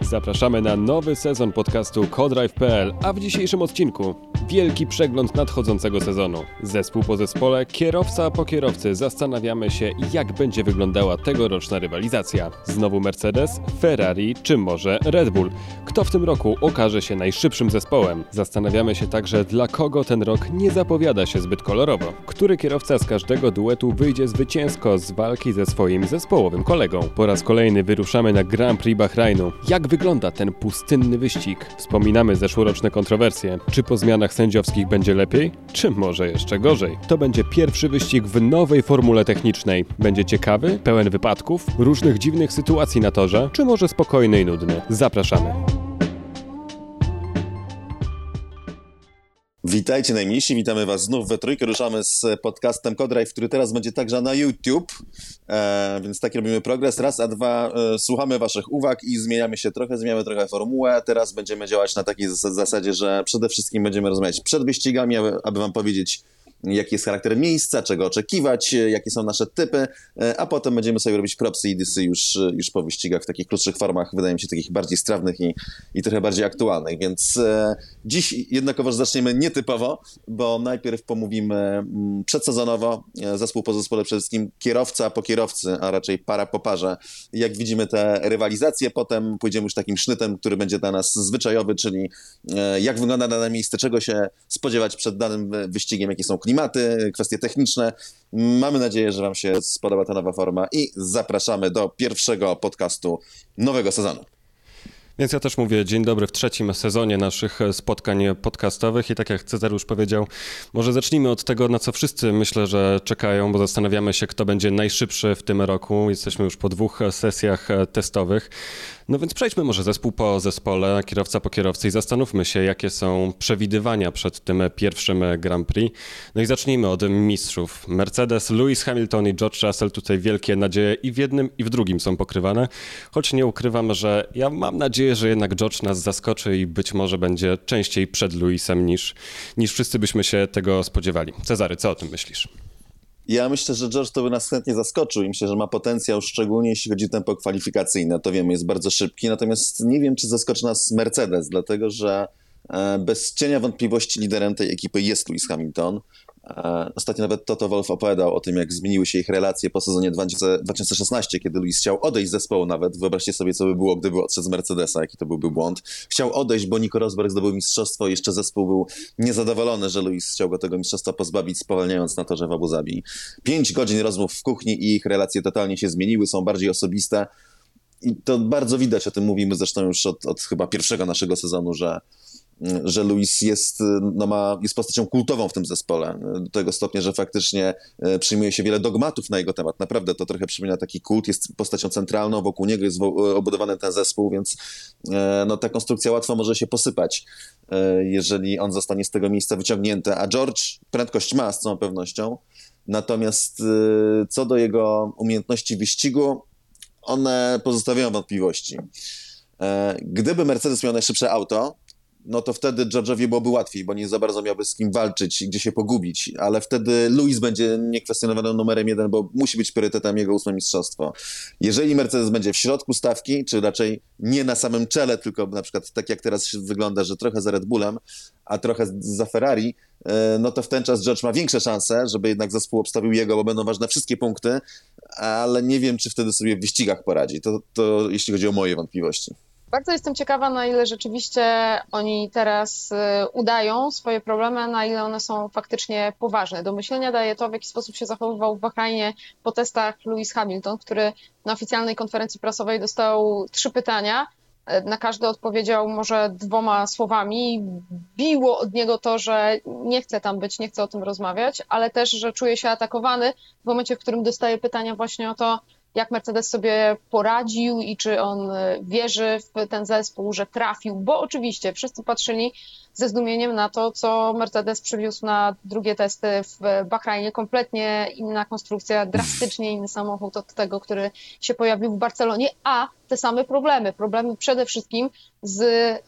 Zapraszamy na nowy sezon podcastu Codrive.pl, a w dzisiejszym odcinku wielki przegląd nadchodzącego sezonu. Zespół po zespole, kierowca po kierowcy zastanawiamy się, jak będzie wyglądała tegoroczna rywalizacja. Znowu Mercedes, Ferrari czy może Red Bull? Kto w tym roku okaże się najszybszym zespołem? Zastanawiamy się także, dla kogo ten rok nie zapowiada się zbyt kolorowo. Który kierowca z każdego duetu wyjdzie zwycięsko z walki ze swoim zespołowym kolegą? Po raz kolejny wyruszamy na Grand Prix Bahrainu. Jak wygląda ten pustynny wyścig? Wspominamy zeszłoroczne kontrowersje. Czy po zmianach sędziowskich będzie lepiej? Czy może jeszcze gorzej? To będzie pierwszy wyścig w nowej formule technicznej. Będzie ciekawy, pełen wypadków, różnych dziwnych sytuacji na torze, czy może spokojny i nudny? Zapraszamy. Witajcie najmniejsi, witamy Was znów we trójkę. Ruszamy z podcastem Codrive, który teraz będzie także na YouTube, e, więc taki robimy progres. Raz, a dwa, e, słuchamy Waszych uwag i zmieniamy się trochę, zmieniamy trochę formułę. Teraz będziemy działać na takiej zas- zasadzie, że przede wszystkim będziemy rozmawiać przed wyścigami, aby, aby Wam powiedzieć, jaki jest charakter miejsca, czego oczekiwać, e, jakie są nasze typy, e, a potem będziemy sobie robić propsy i dysy już, e, już po wyścigach w takich krótszych formach, wydaje mi się, takich bardziej strawnych i, i trochę bardziej aktualnych. Więc dziś jednakowoż zaczniemy nietypowo, bo najpierw pomówimy mm, przedsezonowo, zespół po zespole przede wszystkim kierowca po kierowcy, a raczej para po parze. Jak widzimy te rywalizacje, potem pójdziemy już takim sznytem, który będzie dla nas zwyczajowy, czyli jak wygląda dane miejsce, czego się spodziewać przed danym wyścigiem, jakie są klimaty, kwestie techniczne. Mamy nadzieję, że Wam się spodoba ta nowa forma i zapraszamy do pierwszego podcastu nowego sezonu. Więc ja też mówię dzień dobry w trzecim sezonie naszych spotkań podcastowych i tak jak Cezar już powiedział, może zacznijmy od tego, na co wszyscy myślę, że czekają, bo zastanawiamy się, kto będzie najszybszy w tym roku. Jesteśmy już po dwóch sesjach testowych. No więc przejdźmy może zespół po zespole, kierowca po kierowcy i zastanówmy się, jakie są przewidywania przed tym pierwszym Grand Prix. No i zacznijmy od mistrzów. Mercedes, Lewis Hamilton i George Russell, tutaj wielkie nadzieje i w jednym i w drugim są pokrywane, choć nie ukrywam, że ja mam nadzieję, że jednak George nas zaskoczy i być może będzie częściej przed Lewisem niż, niż wszyscy byśmy się tego spodziewali. Cezary, co o tym myślisz? Ja myślę, że George to by nas chętnie zaskoczył i myślę, że ma potencjał, szczególnie jeśli chodzi o tempo kwalifikacyjne. To wiemy, jest bardzo szybki, natomiast nie wiem, czy zaskoczy nas Mercedes, dlatego że e, bez cienia wątpliwości liderem tej ekipy jest Lewis Hamilton. E, Ostatnio nawet Toto Wolff opowiadał o tym, jak zmieniły się ich relacje po sezonie 2000 2016, kiedy Lewis chciał odejść z zespołu nawet. Wyobraźcie sobie, co by było, gdyby odszedł z Mercedesa, jaki to byłby błąd. Chciał odejść, bo Nico Rosberg zdobył mistrzostwo i jeszcze zespół był niezadowolony, że Lewis chciał go tego mistrzostwa pozbawić, spowalniając na torze w Abu Zabi. Pięć godzin rozmów w kuchni i ich relacje totalnie się zmieniły, są bardziej osobiste. I to bardzo widać, o tym mówimy zresztą już od, od chyba pierwszego naszego sezonu, że, że Luis jest, no ma, jest postacią kultową w tym zespole. Do tego stopnia, że faktycznie e, przyjmuje się wiele dogmatów na jego temat. Naprawdę to trochę przypomina taki kult, jest postacią centralną, wokół niego jest obudowany ten zespół, więc no, ta konstrukcja łatwo może się posypać, jeżeli on zostanie z tego miejsca wyciągnięty. A George prędkość ma z całą pewnością. Natomiast co do jego umiejętności wyścigu, one pozostawiają wątpliwości. E, Gdyby Mercedes miał najszybsze auto, no to wtedy George'owi byłoby łatwiej, bo nie za bardzo miałby z kim walczyć i gdzie się pogubić, ale wtedy Lewis będzie niekwestionowanym numerem jeden, bo musi być priorytetem jego ósme mistrzostwo. Jeżeli Mercedes będzie w środku stawki, czy raczej nie na samym czele, tylko na przykład tak jak teraz wygląda, że trochę za Red Bullem, a trochę za Ferrari, e, no to w ten czas George ma większe szanse, żeby jednak zespół obstawił jego, bo będą ważne wszystkie punkty, ale nie wiem, czy wtedy sobie w wyścigach poradzi. To, to jeśli chodzi o moje wątpliwości. Bardzo jestem ciekawa, na ile rzeczywiście oni teraz y, udają swoje problemy, na ile one są faktycznie poważne. Do myślenia daje to, w jaki sposób się zachowywał w Bahrajnie po testach Lewis Hamilton, który na oficjalnej konferencji prasowej dostał trzy pytania. Y, Na każde odpowiedział może dwoma słowami. Biło od niego to, że nie chce tam być, nie chce o tym rozmawiać, ale też, że czuje się atakowany w momencie, w którym dostaje pytania właśnie o to, jak Mercedes sobie poradził i czy on e, wierzy w ten zespół, że trafił, bo oczywiście wszyscy patrzyli ze zdumieniem na to, co Mercedes przywiózł na drugie testy w Bahrajnie. Kompletnie inna konstrukcja, drastycznie inny samochód od tego, który się pojawił w Barcelonie, a te same problemy. Problemy przede wszystkim z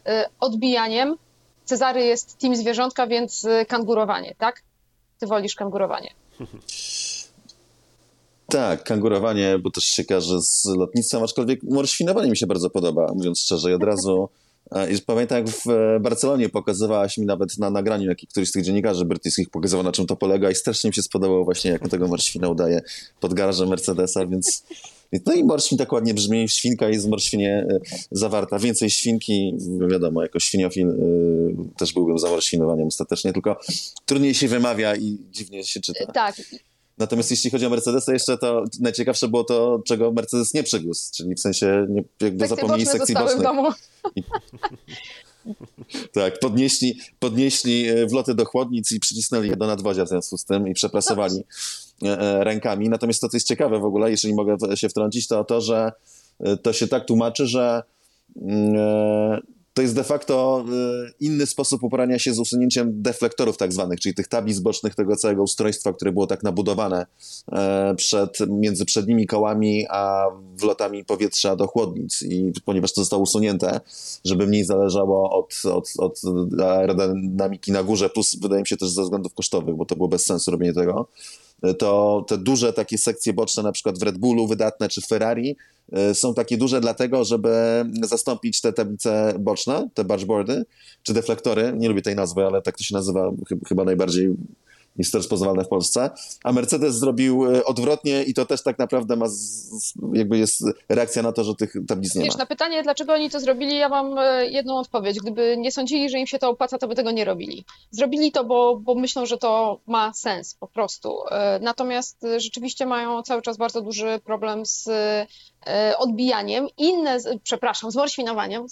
e, odbijaniem. Cezary jest team zwierzątka, więc e, kangurowanie, tak? ty wolisz kangurowanie. Tak, kangurowanie, bo też się każe z lotnictwem, aczkolwiek morświnowanie mi się bardzo podoba, mówiąc szczerze. I od razu i pamiętam, jak w Barcelonie pokazywałaś mi nawet na nagraniu, jak któryś z tych dziennikarzy brytyjskich pokazywał, na czym to polega i strasznie mi się spodobało właśnie, jak tego morświna udaje pod garażem Mercedesa, więc no i morświn tak ładnie brzmi, świnka jest w morświnie zawarta. Więcej świnki, wiadomo, jako świniofil też byłbym za morświnowaniem ostatecznie, tylko trudniej się wymawia i dziwnie się czyta. Tak, Natomiast jeśli chodzi o Mercedesa, jeszcze to najciekawsze było to, czego Mercedes nie przywiózł, czyli w sensie nie, jakby sekcje zapomnieli sekcji bocznych. Tak, podnieśli, podnieśli e, wloty do chłodnic i przycisnęli je do nadwozia w związku z tym i przeprasowali e, e, rękami. Natomiast to, co jest ciekawe w ogóle, jeżeli mogę się wtrącić, to to, że to się tak tłumaczy, że mm, to jest de facto e, inny sposób uporania się z usunięciem deflektorów tak zwanych, czyli tych tablic bocznych tego całego ustrojstwa, które było tak nabudowane e, przed, między przednimi kołami a wlotami powietrza do chłodnic. I ponieważ to zostało usunięte, żeby mniej zależało od, od, od aerodynamiki na górze, plus wydaje mi się też ze względów kosztowych, bo to było bez sensu robienie tego, to te duże takie sekcje boczne, na przykład w Red Bullu wydatne czy w Ferrari, y, są takie duże dlatego, żeby zastąpić te tablice boczne, te bargeboardy, czy deflektory, nie lubię tej nazwy, ale tak to się nazywa chyba najbardziej jest to rozpoznawalne w Polsce, a Mercedes zrobił y, odwrotnie i to też tak naprawdę ma, z, jakby jest reakcja na to, że tych tablic nie Wiesz, ma. na pytanie, dlaczego oni to zrobili, ja mam e, jedną odpowiedź. Gdyby nie sądzili, że im się to opłaca, to by tego nie robili. Zrobili to, bo, bo myślą, że to ma sens po prostu. E, Natomiast e, rzeczywiście mają cały czas bardzo duży problem z e, odbijaniem. Inne, przepraszam, z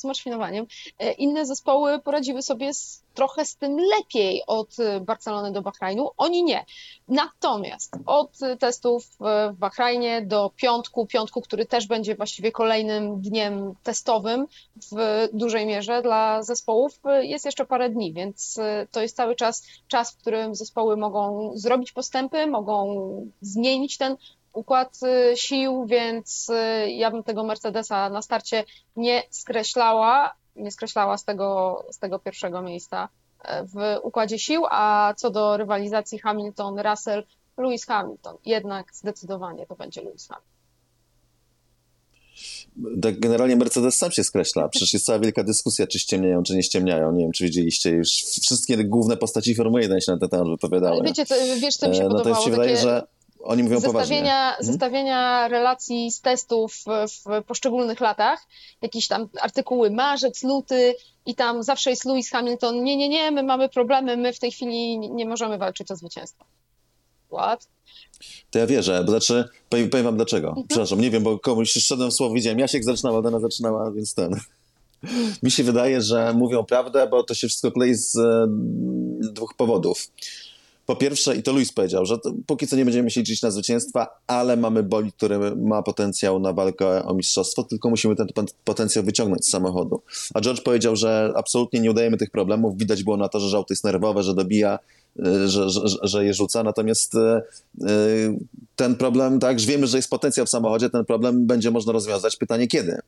morświnowaniem. E, Inne zespoły poradziły sobie z, trochę z tym lepiej od e, Barcelony do Bahrajnu. Oni nie. Natomiast od e, testów e, w Bahrajnie do piątku, piątku, który też będzie właściwie kolejnym dniem testowym w dużej mierze dla zespołów, e, jest jeszcze parę dni, więc e, to jest cały czas czas, w którym zespoły mogą zrobić postępy, mogą zmienić ten układ e, sił, więc e, ja bym tego Mercedesa na starcie nie skreślała, nie skreślała z tego, z tego pierwszego miejsca e, w układzie sił, a co do rywalizacji Hamilton-Russell, Lewis Hamilton, jednak zdecydowanie to będzie Lewis Hamilton. Tak generalnie Mercedes sam się skreśla. Przecież jest cała wielka dyskusja, czy ściemniają, czy nie ściemniają. Nie wiem, czy widzieliście już. Wszystkie główne postaci Formuły 1 się na ten temat wypowiadały. Ale wiecie, co, wiesz, co mi się E, podobało? Natomiast się wydaje, Takie że oni mówią poważnie. zestawienia, Mhm. zestawienia relacji z testów w, poszczególnych latach, jakieś tam artykuły marzec, luty i tam zawsze jest Lewis Hamilton, nie, nie, nie, my mamy problemy, my w tej chwili nie możemy walczyć o zwycięstwo. What? To ja wierzę, bo znaczy, powiem, powiem wam dlaczego. Mhm. Przepraszam, nie wiem, bo komuś szedłem w słowo, widziałem, Jasiek zaczynał, Aldena zaczynała, więc ten. Mi się wydaje, że mówią prawdę, bo to się wszystko klei z e, dwóch powodów. Po pierwsze, i to Luis powiedział, że póki co nie będziemy się liczyć na zwycięstwa, ale mamy bolid, który ma potencjał na walkę o mistrzostwo, tylko musimy ten pot- potencjał wyciągnąć z samochodu. A George powiedział, że absolutnie nie udajemy tych problemów. Widać było na to, że żołty jest nerwowe, że dobija, że, że, że- że je rzuca. Natomiast y, y, ten problem, tak, że wiemy, że jest potencjał w samochodzie, ten problem będzie można rozwiązać. Pytanie kiedy?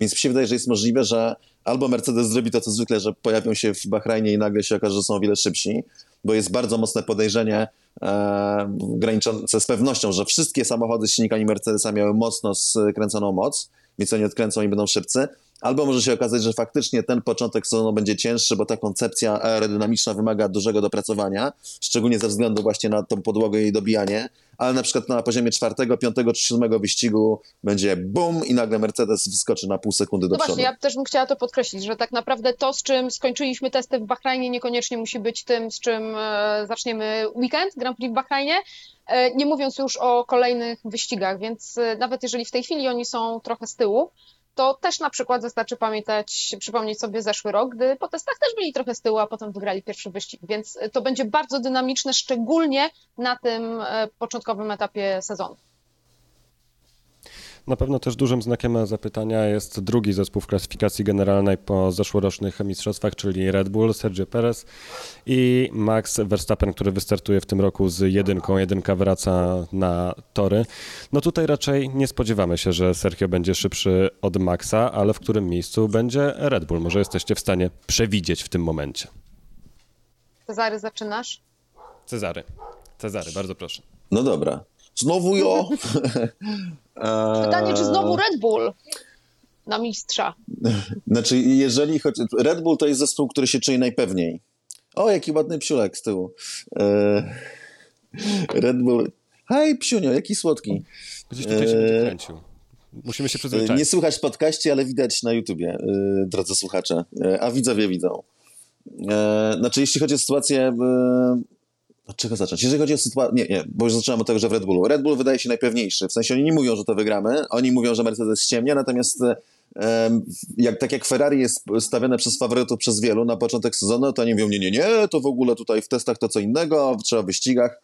Więc mi się wydaje, że jest możliwe, że albo Mercedes zrobi to, co zwykle, że pojawią się w Bahrajnie i nagle się okaże, że są o wiele szybsi, bo jest bardzo mocne podejrzenie e, graniczące z pewnością, że wszystkie samochody z silnikami Mercedesa miały mocno skręconą moc, więc oni odkręcą i będą szybcy. Albo może się okazać, że faktycznie ten początek sezonu będzie cięższy, bo ta koncepcja aerodynamiczna wymaga dużego dopracowania, szczególnie ze względu właśnie na tą podłogę i dobijanie, ale na przykład na poziomie czwartego, piątego czy siódmego wyścigu będzie bum i nagle Mercedes wyskoczy na pół sekundy do No przodu. właśnie, ja też bym chciała to podkreślić, że tak naprawdę to, z czym skończyliśmy testy w Bahrajnie, niekoniecznie musi być tym, z czym e, zaczniemy weekend Grand Prix w Bahrajnie, nie mówiąc już o kolejnych wyścigach, więc e, nawet jeżeli w tej chwili oni są trochę z tyłu, to też na przykład wystarczy pamiętać, przypomnieć sobie zeszły rok, gdy po testach też byli trochę z tyłu, a potem wygrali pierwszy wyścig, więc e, to będzie bardzo dynamiczne, szczególnie na tym e, początkowym etapie sezonu. Na pewno też dużym znakiem zapytania jest drugi zespół w klasyfikacji generalnej po zeszłorocznych mistrzostwach, czyli Red Bull, Sergio Perez i Max Verstappen, który wystartuje w tym roku z jedynką. Jedynka wraca na tory. No tutaj raczej nie spodziewamy się, że Sergio będzie szybszy od Maxa, ale w którym miejscu będzie Red Bull? Może jesteście w stanie przewidzieć w tym momencie. Cezary, zaczynasz? Cezary. Cezary, bardzo proszę. No dobra. Znowu jo. Pytanie, czy znowu Red Bull na mistrza? Znaczy, jeżeli chodzi... Red Bull to jest zespół, który się czuje najpewniej. O, jaki ładny psiulek z tyłu. E, Red Bull... Hej, psiunio, jaki słodki. Gdzieś tutaj się będzie kręcił. Musimy się przyzwyczaić. Nie słuchać w podcaście, ale widać na YouTubie, drodzy słuchacze. A widzowie widzą. Znaczy, jeśli chodzi o sytuację... Od czego zacząć? Jeżeli chodzi o sytuację. Nie, nie, bo już zacząłem od tego, że w Red Bullu. Red Bull wydaje się najpewniejszy. W sensie oni nie mówią, że to wygramy. Oni mówią, że Mercedes ściemnia, natomiast jak, tak jak Ferrari jest stawiane przez faworytów przez wielu na początek sezonu, to oni mówią, nie, nie, nie, to w ogóle tutaj w testach to co innego, trzeba w wyścigach.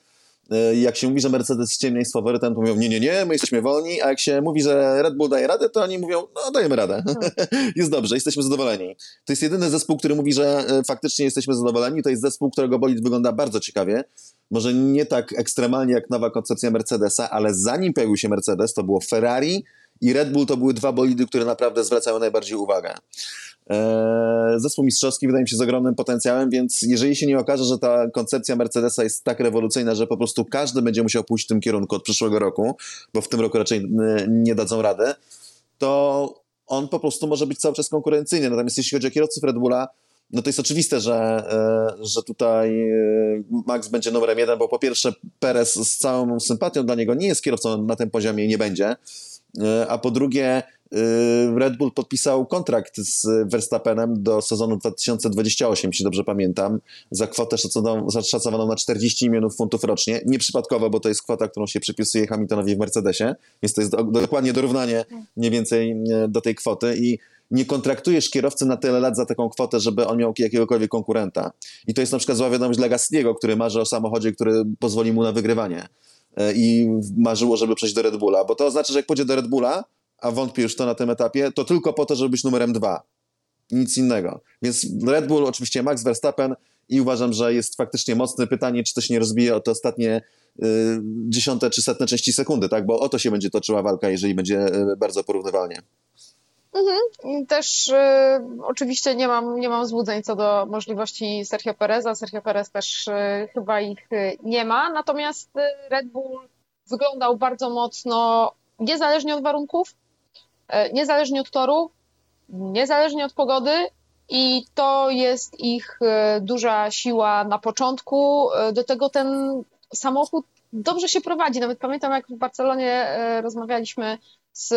E, jak się mówi, że Mercedes ciemniej jest faworytem, to mówią, nie, nie, nie, my jesteśmy wolni, a jak się mówi, że Red Bull daje radę, to oni mówią, no dajemy radę, jest dobrze, jesteśmy zadowoleni. To jest jedyny zespół, który mówi, że e, faktycznie jesteśmy zadowoleni, to jest zespół, którego bolid wygląda bardzo ciekawie, może nie tak ekstremalnie jak nowa koncepcja Mercedesa, ale zanim pojawił się Mercedes, to było Ferrari, i Red Bull to były dwa bolidy, które naprawdę zwracały najbardziej uwagę. Eee, zespół mistrzowski wydaje mi się z ogromnym potencjałem, więc jeżeli się nie okaże, że ta koncepcja Mercedesa jest tak rewolucyjna, że po prostu każdy będzie musiał pójść w tym kierunku od przyszłego roku, bo w tym roku raczej e, nie dadzą rady, to on po prostu może być cały czas konkurencyjny. Natomiast jeśli chodzi o kierowców Red Bulla, no to jest oczywiste, że, e, że tutaj e, Max będzie numerem jeden, bo po pierwsze Perez z całą sympatią dla niego nie jest kierowcą na tym poziomie i nie będzie. E, a po drugie e, Red Bull podpisał kontrakt z Verstappenem do sezonu 2028, jeśli dobrze pamiętam, za kwotę szacowaną, na 40 milionów funtów rocznie. Nieprzypadkowo, bo to jest kwota, którą się przypisuje Hamiltonowi w Mercedesie, więc to jest do, dokładnie dorównanie mniej więcej e, do tej kwoty i nie kontraktujesz kierowcy na tyle lat za taką kwotę, żeby on miał jakiegokolwiek konkurenta. I to jest na przykład zła wiadomość dla który marzy o samochodzie, który pozwoli mu na wygrywanie. E, i marzyło, żeby przejść do Red Bulla, bo to oznacza, że jak pójdzie do Red Bulla, a wątpię już to na tym etapie, to tylko po to, żeby być numerem dwa. Nic innego. Więc Red Bull, oczywiście Max Verstappen i uważam, że jest faktycznie mocne pytanie, czy to się nie rozbije o te ostatnie y, dziesiąte czy setne części sekundy, tak? Bo o to się będzie toczyła walka, jeżeli będzie y, bardzo porównywalnie. Mhm. Też y, oczywiście nie mam, nie mam złudzeń co do możliwości Sergio Pereza. Sergio Perez też y, chyba ich y, nie ma. Natomiast y, Red Bull wyglądał bardzo mocno niezależnie od warunków, niezależnie od toru, niezależnie od pogody. I to jest ich y, duża siła na początku. Do tego ten samochód dobrze się prowadzi. Nawet pamiętam, jak w Barcelonie rozmawialiśmy z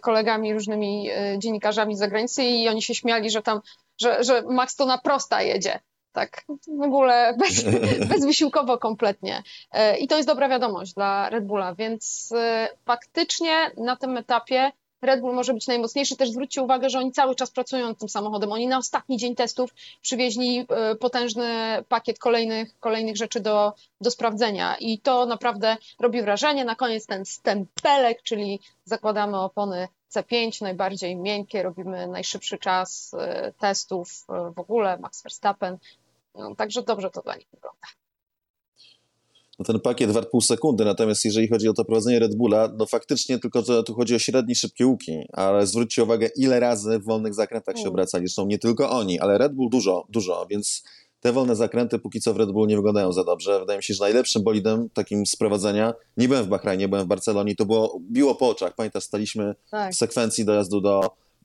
kolegami, różnymi e, dziennikarzami z zagranicy i oni się śmiali, że tam, że, że Max to na prosta jedzie. Tak, w ogóle bez, bezwysiłkowo kompletnie. E, I to jest dobra wiadomość dla Red Bulla, więc e, faktycznie na tym etapie Red Bull może być najmocniejszy. Też zwróćcie uwagę, że oni cały czas pracują tym samochodem. Oni na ostatni dzień testów przywieźli e, potężny pakiet kolejnych, kolejnych rzeczy do, do sprawdzenia i to naprawdę robi wrażenie. Na koniec ten stempelek, czyli zakładamy opony C5, najbardziej miękkie, robimy najszybszy czas e, testów e, w ogóle, Max Verstappen. No, także dobrze to dla nich wygląda no ten pakiet wart pół sekundy, natomiast jeżeli chodzi o to prowadzenie Red Bulla, no faktycznie tylko że tu chodzi o średnie, szybkie łuki, ale zwróćcie uwagę, ile razy w wolnych zakrętach się mm. obracali. Zresztą nie tylko oni, ale Red Bull dużo, dużo, więc te wolne zakręty póki co w Red Bull nie wyglądają za dobrze. Wydaje mi się, że najlepszym bolidem takim z prowadzenia, nie byłem w Bahrajnie, byłem w Barcelonie, to było, biło po oczach. Pamiętasz, staliśmy tak. w sekwencji dojazdu do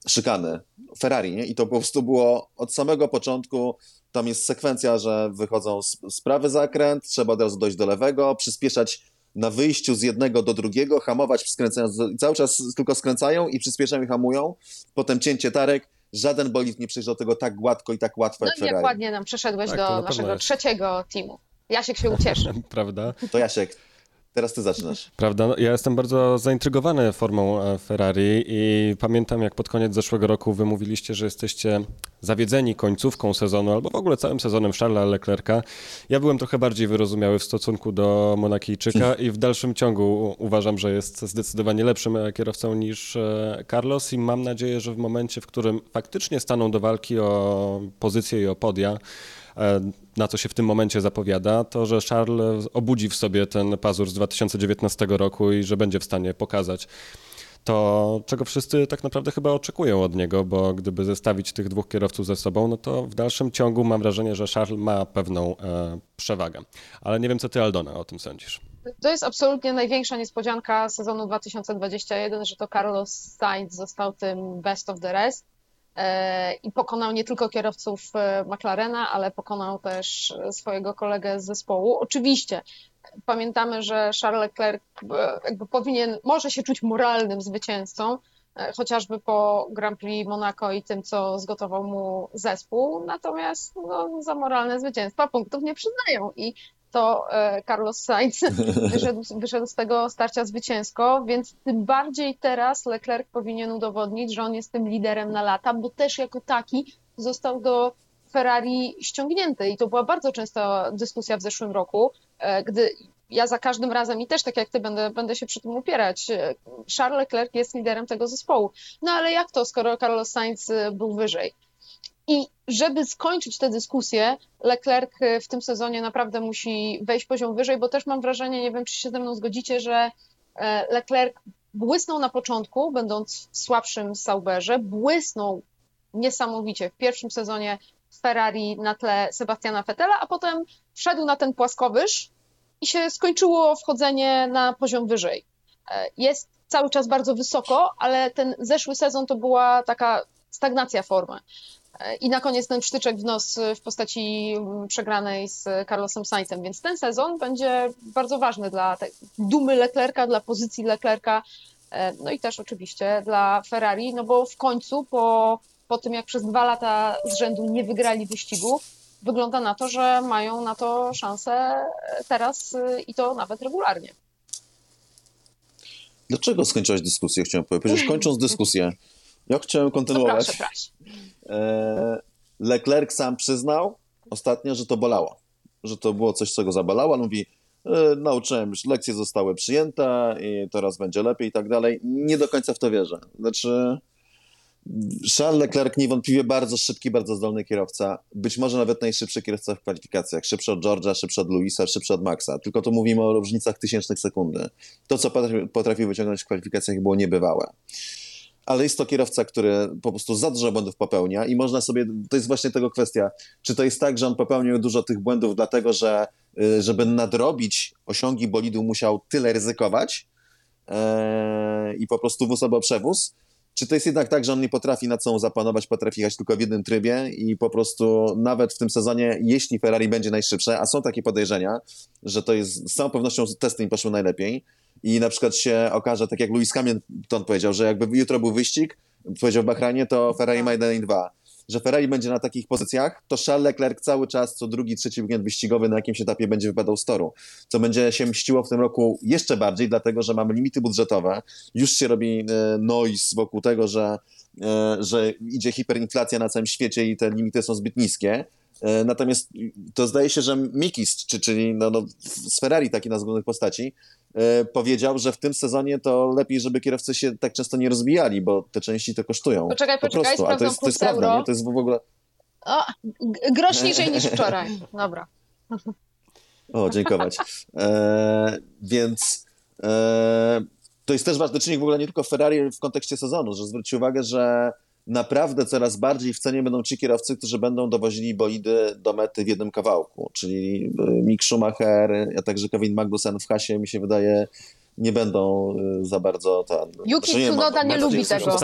szykany Ferrari, nie? I to po prostu było od samego początku tam jest sekwencja, że wychodzą z, z prawy zakręt, trzeba od razu dojść do lewego, przyspieszać na wyjściu z jednego do drugiego, hamować skręcając, cały czas tylko skręcają i przyspieszają i hamują, potem cięcie tarek, żaden bolid nie przejdzie do tego tak gładko i tak łatwo no jak Ferrari. jak ładnie nam przeszedłeś tak, do naszego trzeciego teamu. Jasiek się ucieszy. Prawda? To Jasiek, Teraz ty zaczynasz. Prawda? No, ja jestem bardzo zaintrygowany formą e, Ferrari i pamiętam, jak pod koniec zeszłego roku wy mówiliście, że jesteście zawiedzeni końcówką sezonu albo w ogóle całym sezonem Charlesa Leclerca. Ja byłem trochę bardziej wyrozumiały w stosunku do Monakijczyka i w dalszym ciągu uważam, że jest zdecydowanie lepszym e, kierowcą niż e, Carlos i mam nadzieję, że w momencie, w którym faktycznie staną do walki o pozycję i o podia, na co się w tym momencie zapowiada, to że Charles obudzi w sobie ten pazur z 2019 roku i że będzie w stanie pokazać to czego wszyscy tak naprawdę chyba oczekują od niego, bo gdyby zestawić tych dwóch kierowców ze sobą, no to w dalszym ciągu mam wrażenie, że Charles ma pewną e, przewagę. Ale nie wiem, co ty, Aldona, o tym sądzisz. To jest absolutnie największa niespodzianka sezonu 2021, że to Carlos Sainz został tym best of the rest i pokonał nie tylko kierowców e, McLarena, ale pokonał też swojego kolegę z zespołu. Oczywiście pamiętamy, że Charles Leclerc e, jakby powinien, może się czuć moralnym zwycięzcą, chociażby po Grand Prix Monaco i tym, co zgotował mu zespół, natomiast no, za moralne zwycięstwa punktów nie przyznają i to e, Carlos Sainz wyszedł, wyszedł z tego starcia zwycięsko, więc tym bardziej teraz Leclerc powinien udowodnić, że on jest tym liderem na lata, bo też jako taki został do Ferrari ściągnięty i to była bardzo częsta dyskusja w zeszłym roku, e, gdy ja za każdym razem i też tak jak ty będę, będę się przy tym upierać, e, Charles Leclerc jest liderem tego zespołu. No ale jak to, skoro Carlos Sainz był wyżej? I żeby skończyć tę dyskusję, Leclerc w tym sezonie naprawdę musi wejść poziom wyżej, bo też mam wrażenie, nie wiem czy się ze mną zgodzicie, że e, Leclerc błysnął na początku, będąc w słabszym Sauberze, błysnął niesamowicie w pierwszym sezonie Ferrari na tle Sebastiana Vettela, a potem wszedł na ten płaskowyż i się skończyło wchodzenie na poziom wyżej. E, jest cały czas bardzo wysoko, ale ten zeszły sezon to była taka stagnacja formy. I na koniec ten sztyczek w nos w postaci przegranej z Carlosem Sainzem, więc ten sezon będzie bardzo ważny dla dumy Leclerca, dla pozycji Leclerca, e, no i też oczywiście dla Ferrari, no bo w końcu po, po tym, jak przez dwa lata z rzędu nie wygrali wyścigu, wygląda na to, że mają na to szansę teraz e, i to nawet regularnie. Dlaczego skończyłaś dyskusję, chciałem powiedzieć? Kończąc dyskusję, ja chciałem kontynuować. proszę. E, Leclerc sam przyznał ostatnio, że to bolało. Że to było coś, co go zabolało. On mówi, e, nauczyłem, lekcje zostały przyjęte i teraz będzie lepiej i tak dalej. Nie do końca w to wierzę. Znaczy, Charles Leclerc niewątpliwie bardzo szybki, bardzo zdolny kierowca. Być może nawet najszybszy kierowca w kwalifikacjach. Szybszy od George'a, szybszy od Louisa, szybszy od Maxa. Tylko tu mówimy o różnicach tysięcznych sekundy. To, co potrafił wyciągnąć w kwalifikacjach było niebywałe ale jest to kierowca, który po prostu za dużo błędów popełnia i można sobie, to jest właśnie tego kwestia, czy to jest tak, że on popełnił dużo tych błędów dlatego, że y, żeby nadrobić osiągi bolidu musiał tyle ryzykować e, i po prostu wóz albo przewóz, czy to jest jednak tak, że on nie potrafi nad sobą zapanować, potrafi jechać tylko w jednym trybie i po prostu nawet w tym sezonie, jeśli Ferrari będzie najszybsze, a są takie podejrzenia, że to jest z całą pewnością testy im poszły najlepiej, i na przykład się okaże, tak jak Lewis Hamilton powiedział, że jakby jutro był wyścig, powiedział w Bahrajnie, to Ferrari ma 1 i 2. Że Ferrari będzie na takich pozycjach, to Charles Leclerc cały czas, co drugi, trzeci weekend wyścigowy na jakimś etapie będzie wypadał z toru. Co będzie się mściło w tym roku jeszcze bardziej, dlatego że mamy limity budżetowe. Już się robi e, noise wokół tego, że, e, że idzie hiperinflacja na całym świecie i te limity są zbyt niskie. E, natomiast to zdaje się, że Mikis, czy, czyli no, no, z Ferrari taki nazwanych postaci, E, powiedział, że w tym sezonie to lepiej, żeby kierowcy się tak często nie rozbijali, bo te części to kosztują. Poczekaj, poczekaj, po prostu. A to jest, to jest prawda, nie? To jest w ogóle... O, grosz niżej niż wczoraj. Dobra. O, dziękować. E, więc e, to jest też ważny czynnik w ogóle nie tylko Ferrari w kontekście sezonu, że zwróćcie uwagę, że naprawdę coraz bardziej w cenie będą ci kierowcy, którzy będą dowozili bolidy do mety w jednym kawałku, czyli e, Mick Schumacher, a także Kevin Magnussen w hasie mi się wydaje nie będą e, za bardzo ten... Yuki znaczy, Tsunoda nie, nie lubi tego.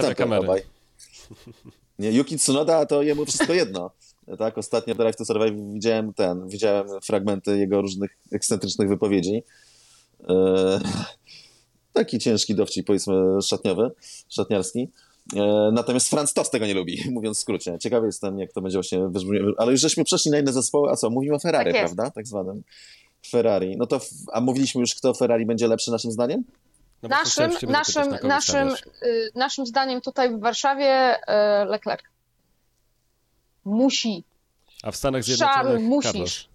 Nie, Yuki Tsunoda to jemu wszystko jedno. Tak, ostatnio w Drive to Survive widziałem ten, widziałem fragmenty jego różnych ekscentrycznych wypowiedzi. E, taki ciężki dowcip, powiedzmy, szatniowy, szatniarski. E, natomiast Franz Tost tego nie lubi, mówiąc w skrócie. Ciekawy jestem, jak to będzie właśnie wybrzmiało. Ale już żeśmy przeszli na inne zespoły, a co? Mówimy o Ferrari, tak prawda? Tak zwanym Ferrari. No to, a mówiliśmy już, kto Ferrari będzie lepszy naszym zdaniem? No naszym, naszym, na naszym, y, naszym zdaniem tutaj w Warszawie y, Leclerc. Musi. A w Stanach Zjednoczonych musisz.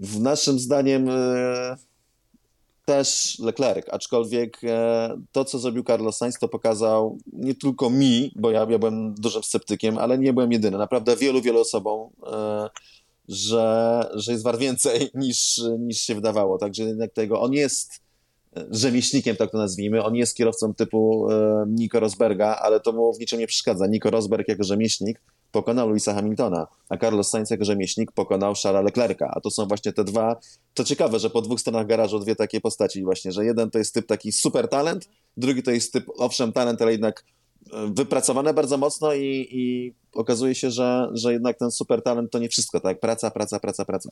W naszym zdaniem y, też Leclerc, aczkolwiek e, to, co zrobił Carlos Sainz, to pokazał nie tylko mi, bo ja, ja byłem dużym sceptykiem, ale nie byłem jedyny. Naprawdę wielu, wielu osobom, e, że, że jest war więcej niż, niż się wydawało. Także jednak tego, on jest rzemieślnikiem, tak to nazwijmy. On jest kierowcą typu e, Nico Rosberga, ale to mu w niczym nie przeszkadza. Nico Rosberg jako rzemieślnik pokonał Louisa Hamiltona, a Carlos Sainz jako rzemieślnik pokonał Charlesa Leclerca. A to są właśnie te dwa, to ciekawe, że po dwóch stronach garażu dwie takie postaci właśnie, że jeden to jest typ taki super talent, drugi to jest typ, owszem, talent, ale jednak e, wypracowane bardzo mocno i, i okazuje się, że, że jednak ten super talent to nie wszystko, tak? Praca, praca, praca, praca.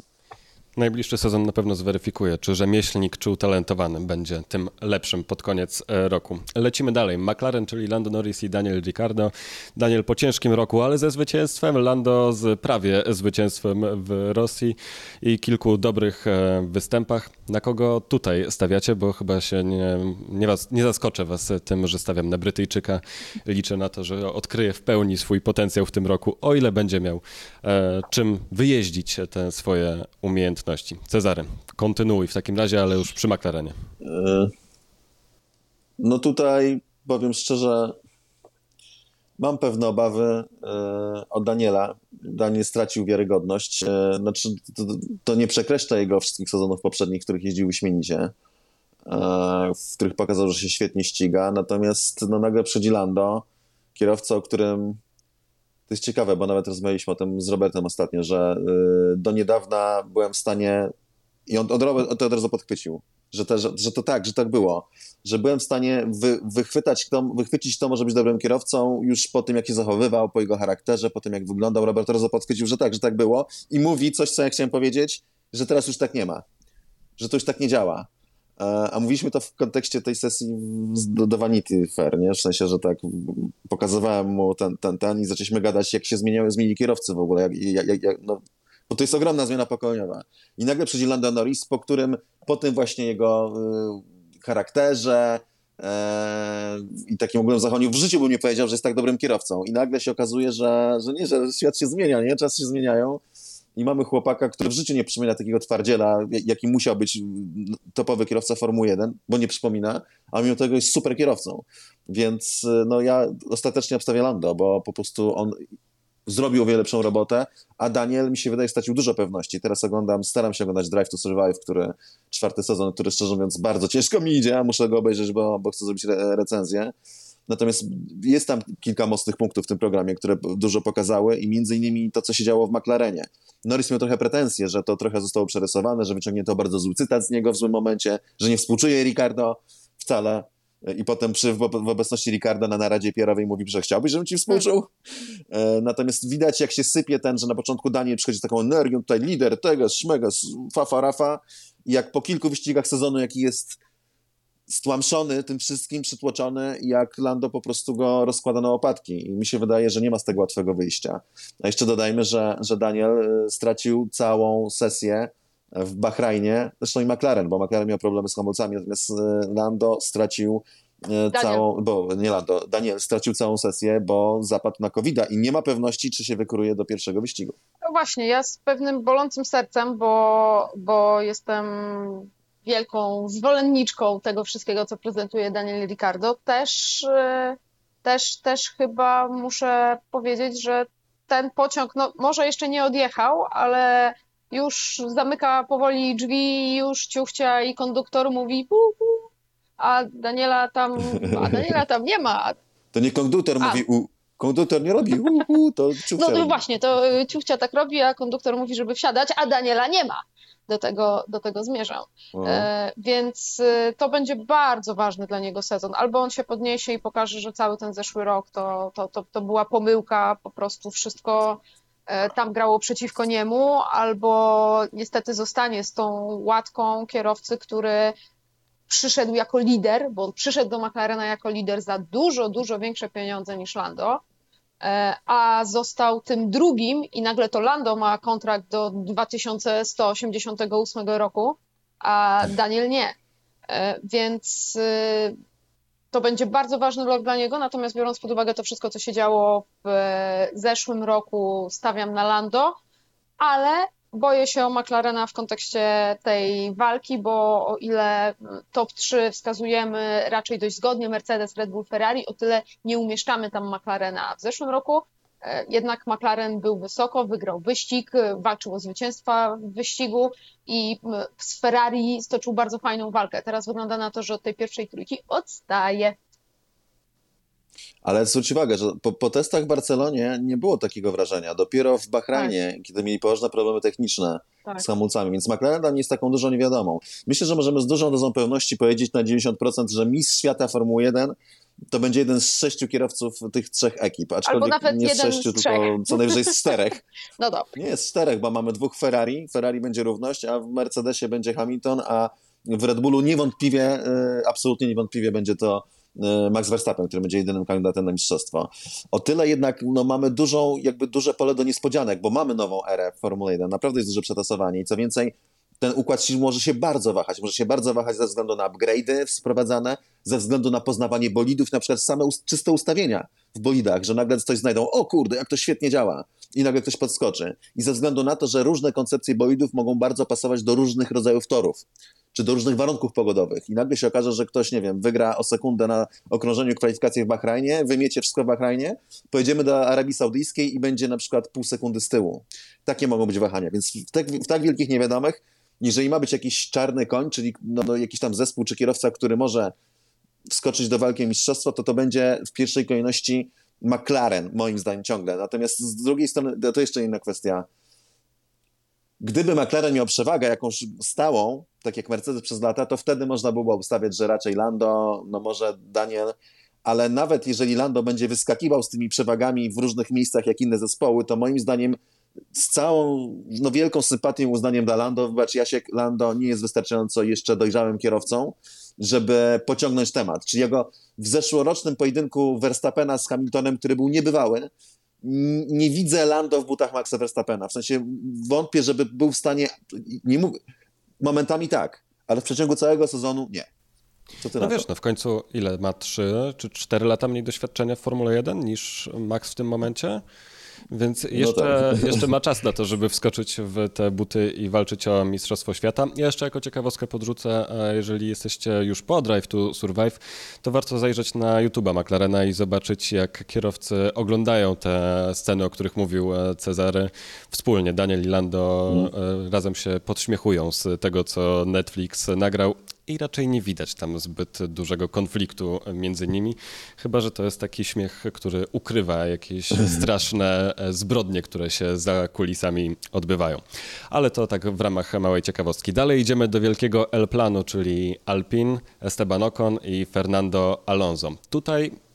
Najbliższy sezon na pewno zweryfikuje, czy rzemieślnik, czy utalentowany będzie tym lepszym pod koniec e, roku. Lecimy dalej. McLaren, czyli Lando Norris i Daniel Ricciardo. Daniel po ciężkim roku, ale ze zwycięstwem. Lando z prawie zwycięstwem w Rosji i kilku dobrych e, występach. Na kogo tutaj stawiacie? Bo chyba się nie, nie, was, nie zaskoczę was tym, że stawiam na Brytyjczyka. Liczę na to, że odkryje w pełni swój potencjał w tym roku, o ile będzie miał e, czym wyjeździć te swoje umiejętności Cezary, kontynuuj w takim razie, ale już przy McLarenie. E, no tutaj powiem szczerze, mam pewne obawy e, o Daniela. Daniel stracił wiarygodność. E, znaczy, to, to nie przekreśla jego wszystkich sezonów poprzednich, w których jeździł śmienicie, w których pokazał, że się świetnie ściga. Natomiast no, nagle przychodzi Lando, kierowca, o którym to jest ciekawe, bo nawet rozmawialiśmy o tym z Robertem ostatnio, że y, do niedawna byłem w stanie i on, on to od razu podchwycił, że, te, że, że, to tak, że tak było, że byłem w stanie wy, wychwytać, kto, wychwycić, kto może być dobrym kierowcą już po tym, jak się zachowywał, po jego charakterze, po tym, jak wyglądał. Robert razu podchwycił, że tak, że tak było i mówi coś, co ja chciałem powiedzieć, że teraz już tak nie ma, że to już tak nie działa. E, a mówiliśmy to w kontekście tej sesji do, Vanity Fair, nie? W sensie, że tak pokazywałem mu ten, ten, ten i zaczęliśmy gadać, jak się zmieniały, zmienili kierowcy w ogóle, jak, jak, jak, no, bo to jest ogromna zmiana pokoleniowa. I nagle przyjdzie Lando Norris, po którym, po tym właśnie jego y, charakterze y, i takim ogólnym zachowaniu w życiu bym nie powiedział, że jest tak dobrym kierowcą. I nagle się okazuje, że, że nie, że świat się zmienia, nie? Czasy się zmieniają i mamy chłopaka, który w życiu nie przypomina takiego twardziela, jaki musiał być topowy kierowca Formuły 1, bo nie przypomina, a mimo tego jest super kierowcą. Więc no ja ostatecznie obstawiam Lando, bo po prostu on zrobił o wiele lepszą robotę, a Daniel mi się wydaje stracił dużo pewności. Teraz oglądam, staram się oglądać Drive to Survive, który czwarty sezon, który szczerze mówiąc bardzo ciężko mi idzie, a muszę go obejrzeć, bo, bo chcę zrobić re recenzję. Natomiast jest tam kilka mocnych punktów w tym programie, które dużo pokazały i między innymi to, co się działo w McLarenie. Norris miał trochę pretensje, że to trochę zostało przerysowane, że wyciągnięto bardzo zły cytat z niego w złym momencie, że nie współczuje Ricardo wcale. I potem przy, w, obecności Ricardo na naradzie PR-owej mówi, że chciałbyś, żebym ci współczuł. E, natomiast widać, jak się sypie ten, że na początku Daniel przychodzi z taką energią, tutaj lider tego, szmega, fafa, rafa. I jak po kilku wyścigach sezonu, jaki jest stłamszony tym wszystkim, przytłoczony, jak Lando po prostu go rozkłada na łopatki. I mi się wydaje, że nie ma z tego łatwego wyjścia. A jeszcze dodajmy, że, że Daniel y, stracił całą sesję w Bahrajnie, zresztą i McLaren, bo McLaren miał problemy z hamulcami, natomiast y, Lando stracił y, Daniel. całą, bo nie Lando, Daniel stracił całą sesję, bo zapadł na covid i nie ma pewności, czy się wykuruje do pierwszego wyścigu. No właśnie, ja z pewnym bolącym sercem, bo, bo jestem wielką zwolenniczką tego wszystkiego, co prezentuje Daniel Ricardo, też, e, też, też chyba muszę powiedzieć, że ten pociąg, no może jeszcze nie odjechał, ale już zamyka powoli drzwi, już ciuchcia i konduktor mówi pu, pu, a Daniela tam, a Daniela tam nie ma. To nie konduktor a. mówi u, konduktor nie robi u, u to ciuchcia. No, no właśnie, to e, ciuchcia tak robi, a konduktor mówi, żeby wsiadać, a Daniela nie ma do tego, do tego zmierzał. E, więc e, to będzie bardzo ważny dla niego sezon. Albo on się podniesie i pokaże, że cały ten zeszły rok to, to, to, to była pomyłka, po prostu wszystko e, tam grało przeciwko niemu, albo niestety zostanie z tą łatką kierowcy, który przyszedł jako lider, bo on przyszedł do McLarena jako lider za dużo, dużo większe pieniądze niż Lando a został tym drugim i nagle to Lando ma kontrakt do 2188 roku, a Daniel nie. E, więc e, to będzie bardzo ważny rok dla niego, natomiast biorąc pod uwagę to wszystko, co się działo w zeszłym roku, stawiam na Lando, ale boję się o McLarena w kontekście tej walki, bo o ile top 3 wskazujemy raczej dość zgodnie Mercedes, Red Bull, Ferrari, o tyle nie umieszczamy tam McLarena. W zeszłym roku E, jednak McLaren był wysoko, wygrał wyścig, walczył o zwycięstwa w wyścigu i z Ferrari stoczył bardzo fajną walkę. Teraz wygląda na to, że od tej pierwszej trójki odstaje. Ale zwróć uwagę, że po, po, testach w Barcelonie nie było takiego wrażenia. Dopiero w Bahrajnie, tak. kiedy mieli poważne problemy techniczne tak. z hamulcami, więc McLaren dla mnie jest taką dużą niewiadomą. Myślę, że możemy z dużą dozą pewności powiedzieć na 90%, że mistrz świata Formuły 1 to będzie jeden z sześciu kierowców tych trzech ekip, aczkolwiek nie z sześciu, z tylko co najwyżej z czterech. No dobra. Nie jest z czterech, bo mamy dwóch Ferrari, Ferrari będzie równość, a w Mercedesie będzie Hamilton, a w Red Bullu niewątpliwie, e, absolutnie niewątpliwie będzie to Max Verstappen, który będzie jedynym kandydatem na mistrzostwo. O tyle jednak no, mamy dużą, jakby duże pole do niespodzianek, bo mamy nową erę w Formule 1, naprawdę jest duże przetasowanie i co więcej, ten układ sił może się bardzo wahać. Może się bardzo wahać ze względu na upgrade'y sprowadzane, ze względu na poznawanie bolidów, na przykład same czyste ustawienia w bolidach, że nagle coś znajdą, o kurde, jak to świetnie działa i nagle ktoś podskoczy. I ze względu na to, że różne koncepcje bolidów mogą bardzo pasować do różnych rodzajów torów czy do różnych warunków pogodowych. I nagle się okaże, że ktoś, nie wiem, wygra o sekundę na okrążeniu kwalifikacji w Bahrajnie, wymiecie wszystko w Bahrajnie, pojedziemy do Arabii Saudyjskiej i będzie na przykład pół sekundy z tyłu. Takie mogą być wahania. Więc w tak, w tak wielkich niewiadomych jeżeli ma być jakiś czarny koń, czyli no, no, jakiś tam zespół czy kierowca, który może wskoczyć do walki o mistrzostwo, to to będzie w pierwszej kolejności McLaren, moim zdaniem ciągle. Natomiast z drugiej strony, to jeszcze inna kwestia. Gdyby McLaren miał przewagę jakąś stałą, tak jak Mercedes przez lata, to wtedy można było obstawiać, że raczej Lando, no może Daniel, ale nawet jeżeli Lando będzie wyskakiwał z tymi przewagami w różnych miejscach jak inne zespoły, to moim zdaniem z całą no, wielką sympatią i uznaniem dla Lando, wybacz Jasiek, Lando nie jest wystarczająco jeszcze dojrzałym kierowcą, żeby pociągnąć temat. Czyli jego w zeszłorocznym pojedynku Verstappena z Hamiltonem, który był niebywały, nie widzę Lando w butach Maxa Verstappena. W sensie wątpię, żeby był w stanie, nie momentami tak, ale w przeciągu całego sezonu nie. no wiesz, no w końcu ile ma? 3 czy 4 lata mniej doświadczenia w Formule 1 niż Max w tym momencie? Więc no jeszcze, no tak. jeszcze ma czas na to, żeby wskoczyć w te buty i walczyć o Mistrzostwo Świata. Ja jeszcze jako ciekawostkę podrzucę, jeżeli jesteście już po Drive to Survive, to warto zajrzeć na YouTube'a McLarena i zobaczyć, jak kierowcy oglądają te sceny, o których mówił e, Cezary wspólnie. Daniel i Lando mm. razem się podśmiechują z tego, co Netflix nagrał i raczej nie widać tam zbyt dużego konfliktu między nimi, chyba że to jest taki śmiech, który ukrywa jakieś straszne e, zbrodnie, które się za kulisami odbywają. Ale to tak w ramach małej ciekawostki. Dalej idziemy do wielkiego El Plano, czyli Alpin, Esteban Ocon i Fernando Alonso. Tutaj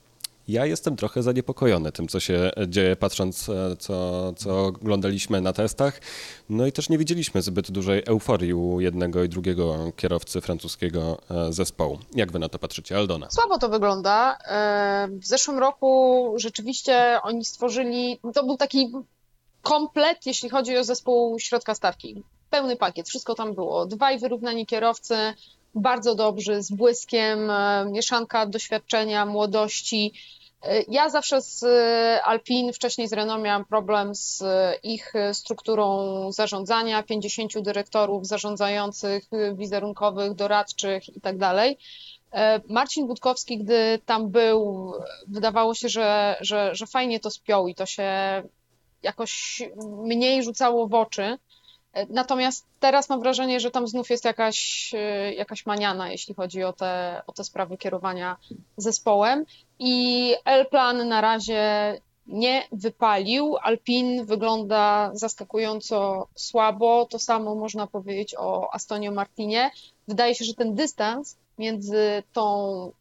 ja jestem trochę zaniepokojony tym, co się dzieje, patrząc, e, co, co oglądaliśmy na testach. No i też nie widzieliśmy zbyt dużej euforii u jednego i drugiego kierowcy francuskiego e, zespołu. Jak wy na to patrzycie, Aldona? Słabo to wygląda. E, w zeszłym roku rzeczywiście oni stworzyli, to był taki komplet, jeśli chodzi o zespół środka stawki. Pełny pakiet, wszystko tam było. Dwaj wyrównani kierowcy, bardzo dobrzy, z błyskiem, mieszanka doświadczenia, młodości. Ja zawsze z Alpin, wcześniej z Renault miałam problem z ich strukturą zarządzania, 50 dyrektorów zarządzających, wizerunkowych, doradczych itd. Tak Marcin Budkowski, gdy tam był, wydawało się, że, że, że fajnie to spiął i to się jakoś mniej rzucało w oczy. Natomiast teraz mam wrażenie, że tam znów jest jakaś, e, jakaś maniana, jeśli chodzi o te, o te sprawy kierowania zespołem. I L-Plan na razie nie wypalił. Alpin wygląda zaskakująco słabo. To samo można powiedzieć o Astonio Martinie. Wydaje się, że ten dystans między tą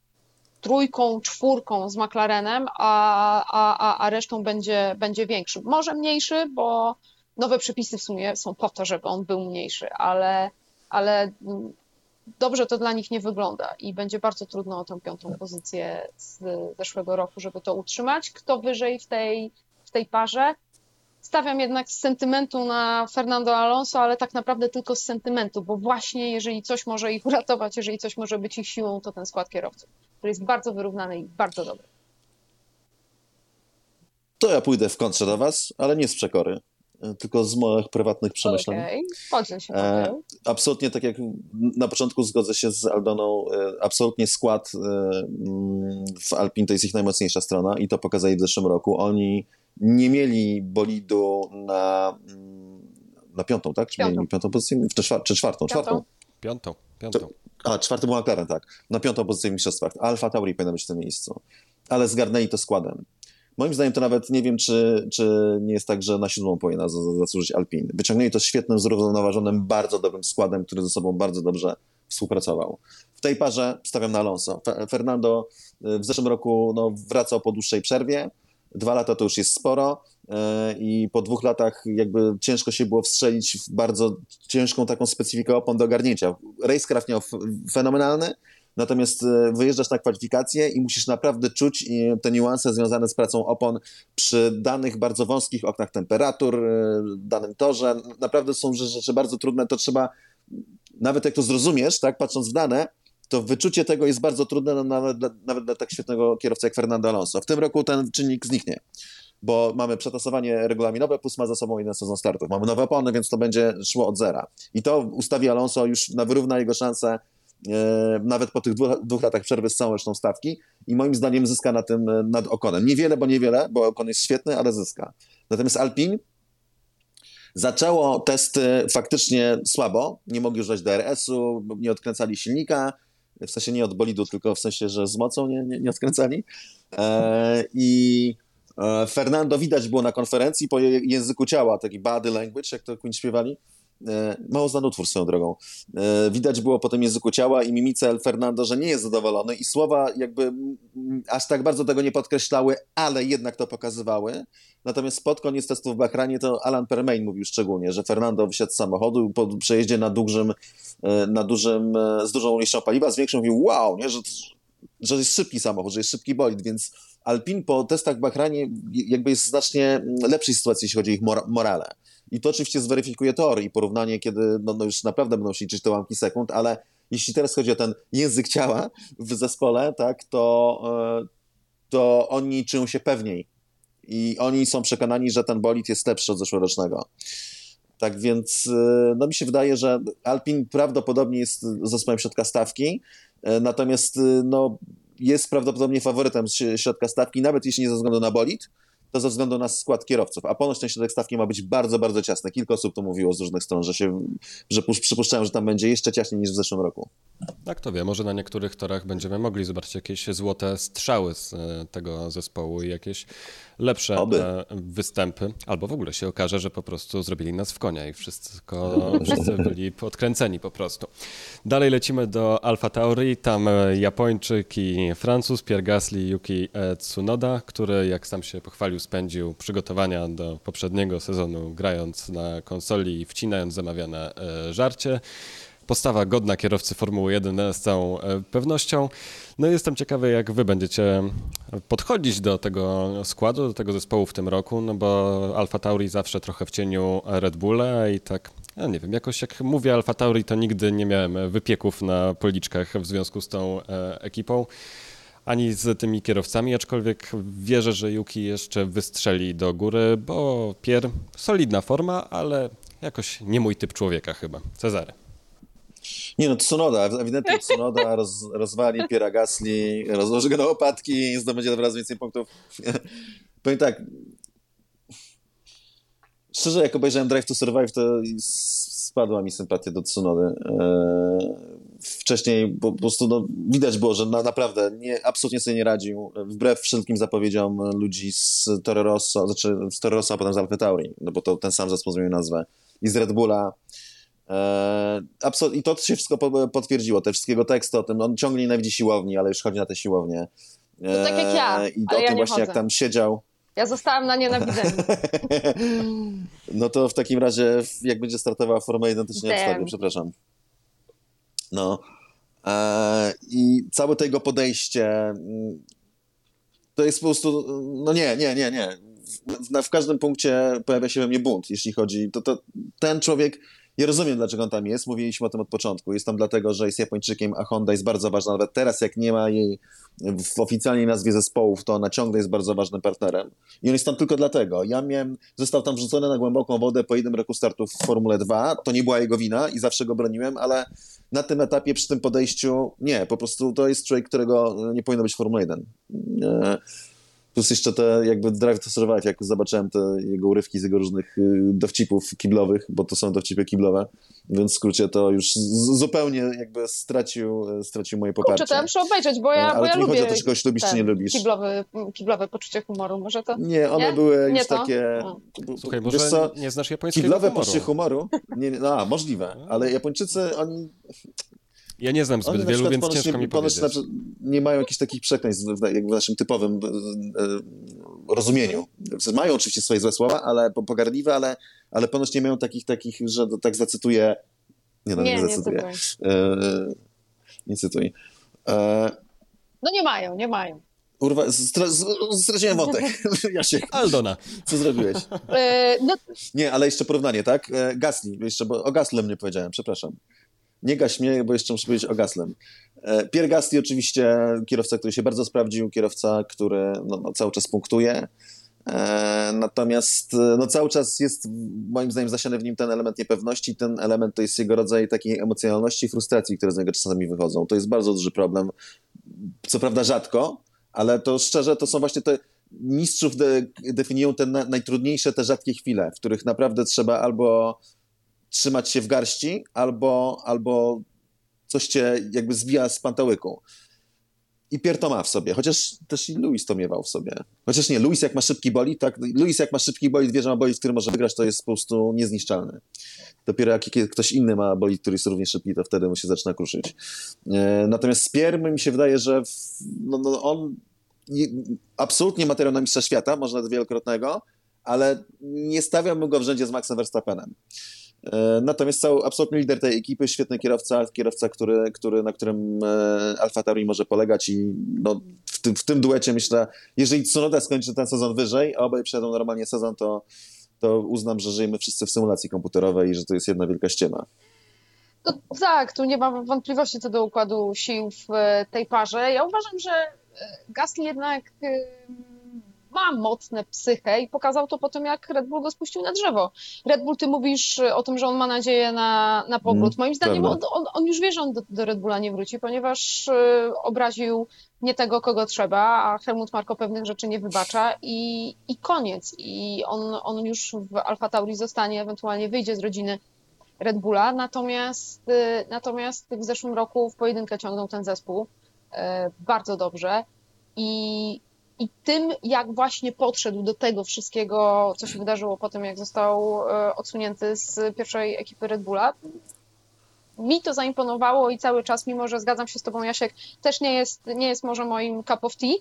trójką, czwórką z McLarenem, a, a, a resztą będzie, będzie większy. Może mniejszy, bo nowe przepisy w sumie są po to, żeby on był mniejszy, ale, ale dobrze to dla nich nie wygląda i będzie bardzo trudno o tę piątą pozycję z zeszłego roku, żeby to utrzymać. Kto wyżej w tej, w tej parze? Stawiam jednak z sentymentu na Fernando Alonso, ale tak naprawdę tylko z sentymentu, bo właśnie jeżeli coś może ich uratować, jeżeli coś może być ich siłą, to ten skład kierowców, który jest bardzo wyrównany i bardzo dobry. To ja pójdę w kontrze do was, ale nie z przekory tylko z moich prywatnych przemyśleń. Okej, podziel się, E, absolutnie, tak jak na początku zgodzę się z Aldoną, e, absolutnie skład e, mm, w Alpine to jest ich najmocniejsza strona i to pokazali w zeszłym roku. Oni nie mieli bolidu na, mm, na piątą, tak? Czy Piątą. mieli piątą pozycję? Czy, czwar- czy czwartą? Piątą. Czwartą. Piątą, piątą. A, czwarty był McLaren, tak. Na piątą pozycję w mistrzostwach. Alfa Tauri powinna być w tym miejscu. Ale zgarnęli to składem. Moim zdaniem to nawet nie wiem, czy, czy nie jest tak, że na siódmą powinna za- za- zasłużyć Alpine. Wyciągnęli to świetnym, zrównoważonym, bardzo dobrym składem, który ze sobą bardzo dobrze współpracował. W tej parze stawiam na Alonso. Fe- Fernando y, w zeszłym roku no, wracał po dłuższej przerwie. Dwa lata to już jest sporo y, i po dwóch latach jakby ciężko się było wstrzelić w bardzo ciężką taką specyfikę opon do ogarnięcia. Racecraft miał fenomenalny, natomiast y, wyjeżdżasz na kwalifikacje i musisz naprawdę czuć y, te niuanse związane z pracą opon przy danych bardzo wąskich oknach temperatur, y, danym torze. Naprawdę są rze- rzeczy bardzo trudne, to trzeba, nawet jak to zrozumiesz, tak, patrząc w dane, to wyczucie tego jest bardzo trudne no, nawet, dla, nawet dla tak świetnego kierowcy jak Fernando Alonso. W tym roku ten czynnik zniknie, bo mamy przetasowanie regulaminowe, plus ma za sobą jeden sezon startów. Mamy nowe opony, więc to będzie szło od zera. I to ustawi Alonso już na wyrówna jego szanse e, nawet po tych dwóch, dwóch latach przerwy z całą resztą stawki i moim zdaniem zyska na tym e, nad Okonem. Niewiele, bo niewiele, bo Okon jest świetny, ale zyska. Natomiast Alpine zaczęło testy faktycznie słabo, nie mogli używać DRS-u, nie odkręcali silnika, w sensie nie od bolidu, tylko w sensie, że z mocą nie, nie, nie odkręcali. E, I e, Fernando widać było na konferencji po języku ciała, taki body language, jak to Queen śpiewali. E, mało znany utwór swoją drogą. E, widać było po tym języku ciała i mimice El Fernando, że nie jest zadowolony i słowa jakby aż tak bardzo tego nie podkreślały, ale jednak to pokazywały. Natomiast pod koniec testu w Bahrajnie to Alan Permain mówił szczególnie, że Fernando wysiadł z samochodu po przejeździe na dużym, e, na dużym, z dużą ilością paliwa, z większą mówił wow, nie, że, że jest szybki samochód, że jest szybki bolid, więc Alpine po testach w Bahrajnie jakby jest w znacznie lepszej sytuacji, jeśli chodzi o ich mora- morale. I to oczywiście zweryfikuje tory i porównanie, kiedy no, no już naprawdę będą się liczyć te łamki sekund, ale jeśli teraz chodzi o ten język ciała w zespole, tak, to, e, to oni czują się pewniej i oni są przekonani, że ten bolid jest lepszy od zeszłorocznego. Tak więc e, no mi się wydaje, że Alpin prawdopodobnie jest zespołem środka stawki, e, natomiast no, jest prawdopodobnie faworytem środka stawki, nawet jeśli nie ze względu na bolid, to ze względu na skład kierowców. A ponoć ten środek stawki ma być bardzo, bardzo ciasny. Kilka osób to mówiło z różnych stron, że, się, że pusz- przypuszczają, że tam będzie jeszcze ciaśniej niż w zeszłym roku. Tak kto wie, może na niektórych torach będziemy mogli zobaczyć jakieś złote strzały z e, tego zespołu i jakieś lepsze Oby. e, występy. Albo w ogóle się okaże, że po prostu zrobili nas w konia i wszystko, wszyscy byli podkręceni po prostu. Dalej lecimy do Alfa Tauri. Tam e, Japończyk i Francuz Pierre Gasly Yuki e, Tsunoda, który jak sam się pochwalił spędził przygotowania do poprzedniego sezonu grając na konsoli i wcinając zamawiane żarcie. Postawa godna kierowcy Formuły 1 z całą e, pewnością. No i jestem ciekawy, jak wy będziecie podchodzić do tego składu, do tego zespołu w tym roku, no bo Alfa Tauri zawsze trochę w cieniu Red Bulla i tak, ja nie wiem, jakoś jak mówię Alfa Tauri, to nigdy nie miałem wypieków na policzkach w związku z tą e, ekipą ani z tymi kierowcami, aczkolwiek wierzę, że Yuki jeszcze wystrzeli do góry, bo Pier solidna forma, ale jakoś nie mój typ człowieka chyba. Cezary. Nie no, Tsunoda, ewidentnie Tsunoda roz, rozwali Piera Gasly, rozłoży go na łopatki i zdobędzie coraz więcej punktów. Powiem tak, szczerze jak obejrzałem Drive to Survive, to spadła mi sympatia do Tsunody. Eee, Wcześniej po prostu no, widać było, że na, naprawdę nie, absolutnie sobie nie radził, wbrew wszelkim zapowiedziom ludzi z Toro Rosso, znaczy z Toro Rosso, a potem z Alfa Tauri, no bo to ten sam zespół zmienił nazwę, i z Red Bulla. Absol- I to się wszystko po- potwierdziło, te wszystkiego teksty o tym, on ciągle nienawidzi siłowni, ale już chodzi na te siłownie. To tak jak ja, Eee, I o ja tym nie właśnie jak chodzę. tam siedział. Ja zostałam na nienawidzeniu. No to w takim razie, jak będzie startowała Formuła 1, to się nie Damn. odstawię, przepraszam. No. Eee, I całe to jego podejście mm, to jest po prostu, no nie, nie, nie, nie. W, w, w każdym punkcie pojawia się we mnie bunt, jeśli chodzi, to, to ten człowiek Ja rozumiem, dlaczego on tam jest. Mówiliśmy o tym od początku. Jest tam dlatego, że jest Japończykiem, a Honda jest bardzo ważna. Nawet teraz, jak nie ma jej w oficjalnej nazwie zespołów, to ona ciągle jest bardzo ważnym partnerem. I on jest tam tylko dlatego. Ja miałem, został tam wrzucony na głęboką wodę po jednym roku startu w Formule 2. To nie była jego wina i zawsze go broniłem, ale na tym etapie, przy tym podejściu, nie. Po prostu to jest człowiek, którego nie powinno być w Formule 1. Nie Plus jeszcze te jakby Drive to Survive, jak zobaczyłem te jego urywki z jego różnych y, dowcipów kiblowych, bo to są dowcipy kiblowe, więc w skrócie to już zupełnie jakby stracił, stracił moje poparcie. Kurczę, to ja muszę obejrzeć, bo ja, Ale bo ja nie lubię chodzi o to, czy kogoś lubisz, czy nie lubisz. Kiblowe, kiblowe poczucie humoru, może to... Nie, one nie? były Nie to? takie... No. Słuchaj, może co? nie znasz japońskiego Kiblowe humoru. poczucie humoru? Nie, nie, no, możliwe, ale Japończycy, oni, Ja nie znam zbyt wielu, więc ponoć ciężko nie, mi ponoć powiedzieć. przykład nie mają jakichś takich przekleństw w, jak w naszym typowym e, rozumieniu. W sensie Mają oczywiście swoje złe słowa, ale po- pogardliwe, ale, ale ponoć nie mają takich, takich, że tak zacytuję. Nie, no, nie, Nie, nie zacytuję. cytuję. E, nie cytuj. E, No nie mają, nie mają. urwa, straciłem wątek. Jasiek, Aldona. co zrobiłeś? E, no, Nie, ale jeszcze porównanie, tak? E, Gasli, jeszcze, bo o Gaslem nie powiedziałem, przepraszam. Nie gaś mnie, bo jeszcze muszę powiedzieć o Gaslem. E, Pierre Gasly oczywiście kierowca, który się bardzo sprawdził, kierowca, który no, no, cały czas punktuje. E, natomiast e, no, cały czas jest moim zdaniem zasiany w nim ten element niepewności. Ten element to jest jego rodzaj takiej emocjonalności i frustracji, które z niego czasami wychodzą. To jest bardzo duży problem. Co prawda rzadko, ale to szczerze to są właśnie te mistrzów de, definiują te na, najtrudniejsze, te rzadkie chwile, w których naprawdę trzeba albo trzymać się w garści, albo, albo coś cię jakby zwija z pantałyku. I Pier to ma w sobie, chociaż też i Luis to miewał w sobie. Chociaż nie, Luis jak ma szybki bolid, tak? Luis jak ma szybki bolid, wie, że ma bolid, który może wygrać, to jest po prostu niezniszczalny. Dopiero jak ktoś inny ma bolid, który jest równie szybki, to wtedy mu się zaczyna kruszyć. E, natomiast z Pierre mi się wydaje, że no, no on nie, absolutnie materiał na mistrza świata, może nawet wielokrotnego, ale nie stawiałbym go w rzędzie z Maxem Verstappenem. E, Natomiast cały absolutny lider tej ekipy, świetny kierowca, kierowca, który, który, na którym e, Alfa Tauri może polegać i no, w, tym, w tym duecie myślę, jeżeli Tsunoda skończy ten sezon wyżej, a obaj przejdą normalnie sezon, to, to uznam, że żyjemy wszyscy w symulacji komputerowej i że to jest jedna wielka ściema. to, tak, tu nie ma wątpliwości co do układu sił w e, tej parze. Ja uważam, że Gasly jednak ma mocne psychę i pokazał to po tym, jak Red Bull go spuścił na drzewo. Red Bull, ty mówisz o tym, że on ma nadzieję na, na powrót. Mm, Moim zdaniem on, on, on już wie, że on do, do Red Bulla nie wróci, ponieważ e, obraził nie tego, kogo trzeba, a Helmut Marko pewnych rzeczy nie wybacza i, i koniec. I on, on już w Alfa Tauri zostanie, ewentualnie wyjdzie z rodziny Red Bulla, natomiast, y, natomiast w zeszłym roku w pojedynkę ciągnął ten zespół y, bardzo dobrze i, i tym, jak właśnie podszedł do tego wszystkiego, co się wydarzyło po tym, jak został y, odsunięty z pierwszej ekipy Red Bulla, mi to zaimponowało i cały czas, mimo że zgadzam się z Tobą, Jasiek, też nie jest, nie jest może moim cup of tea,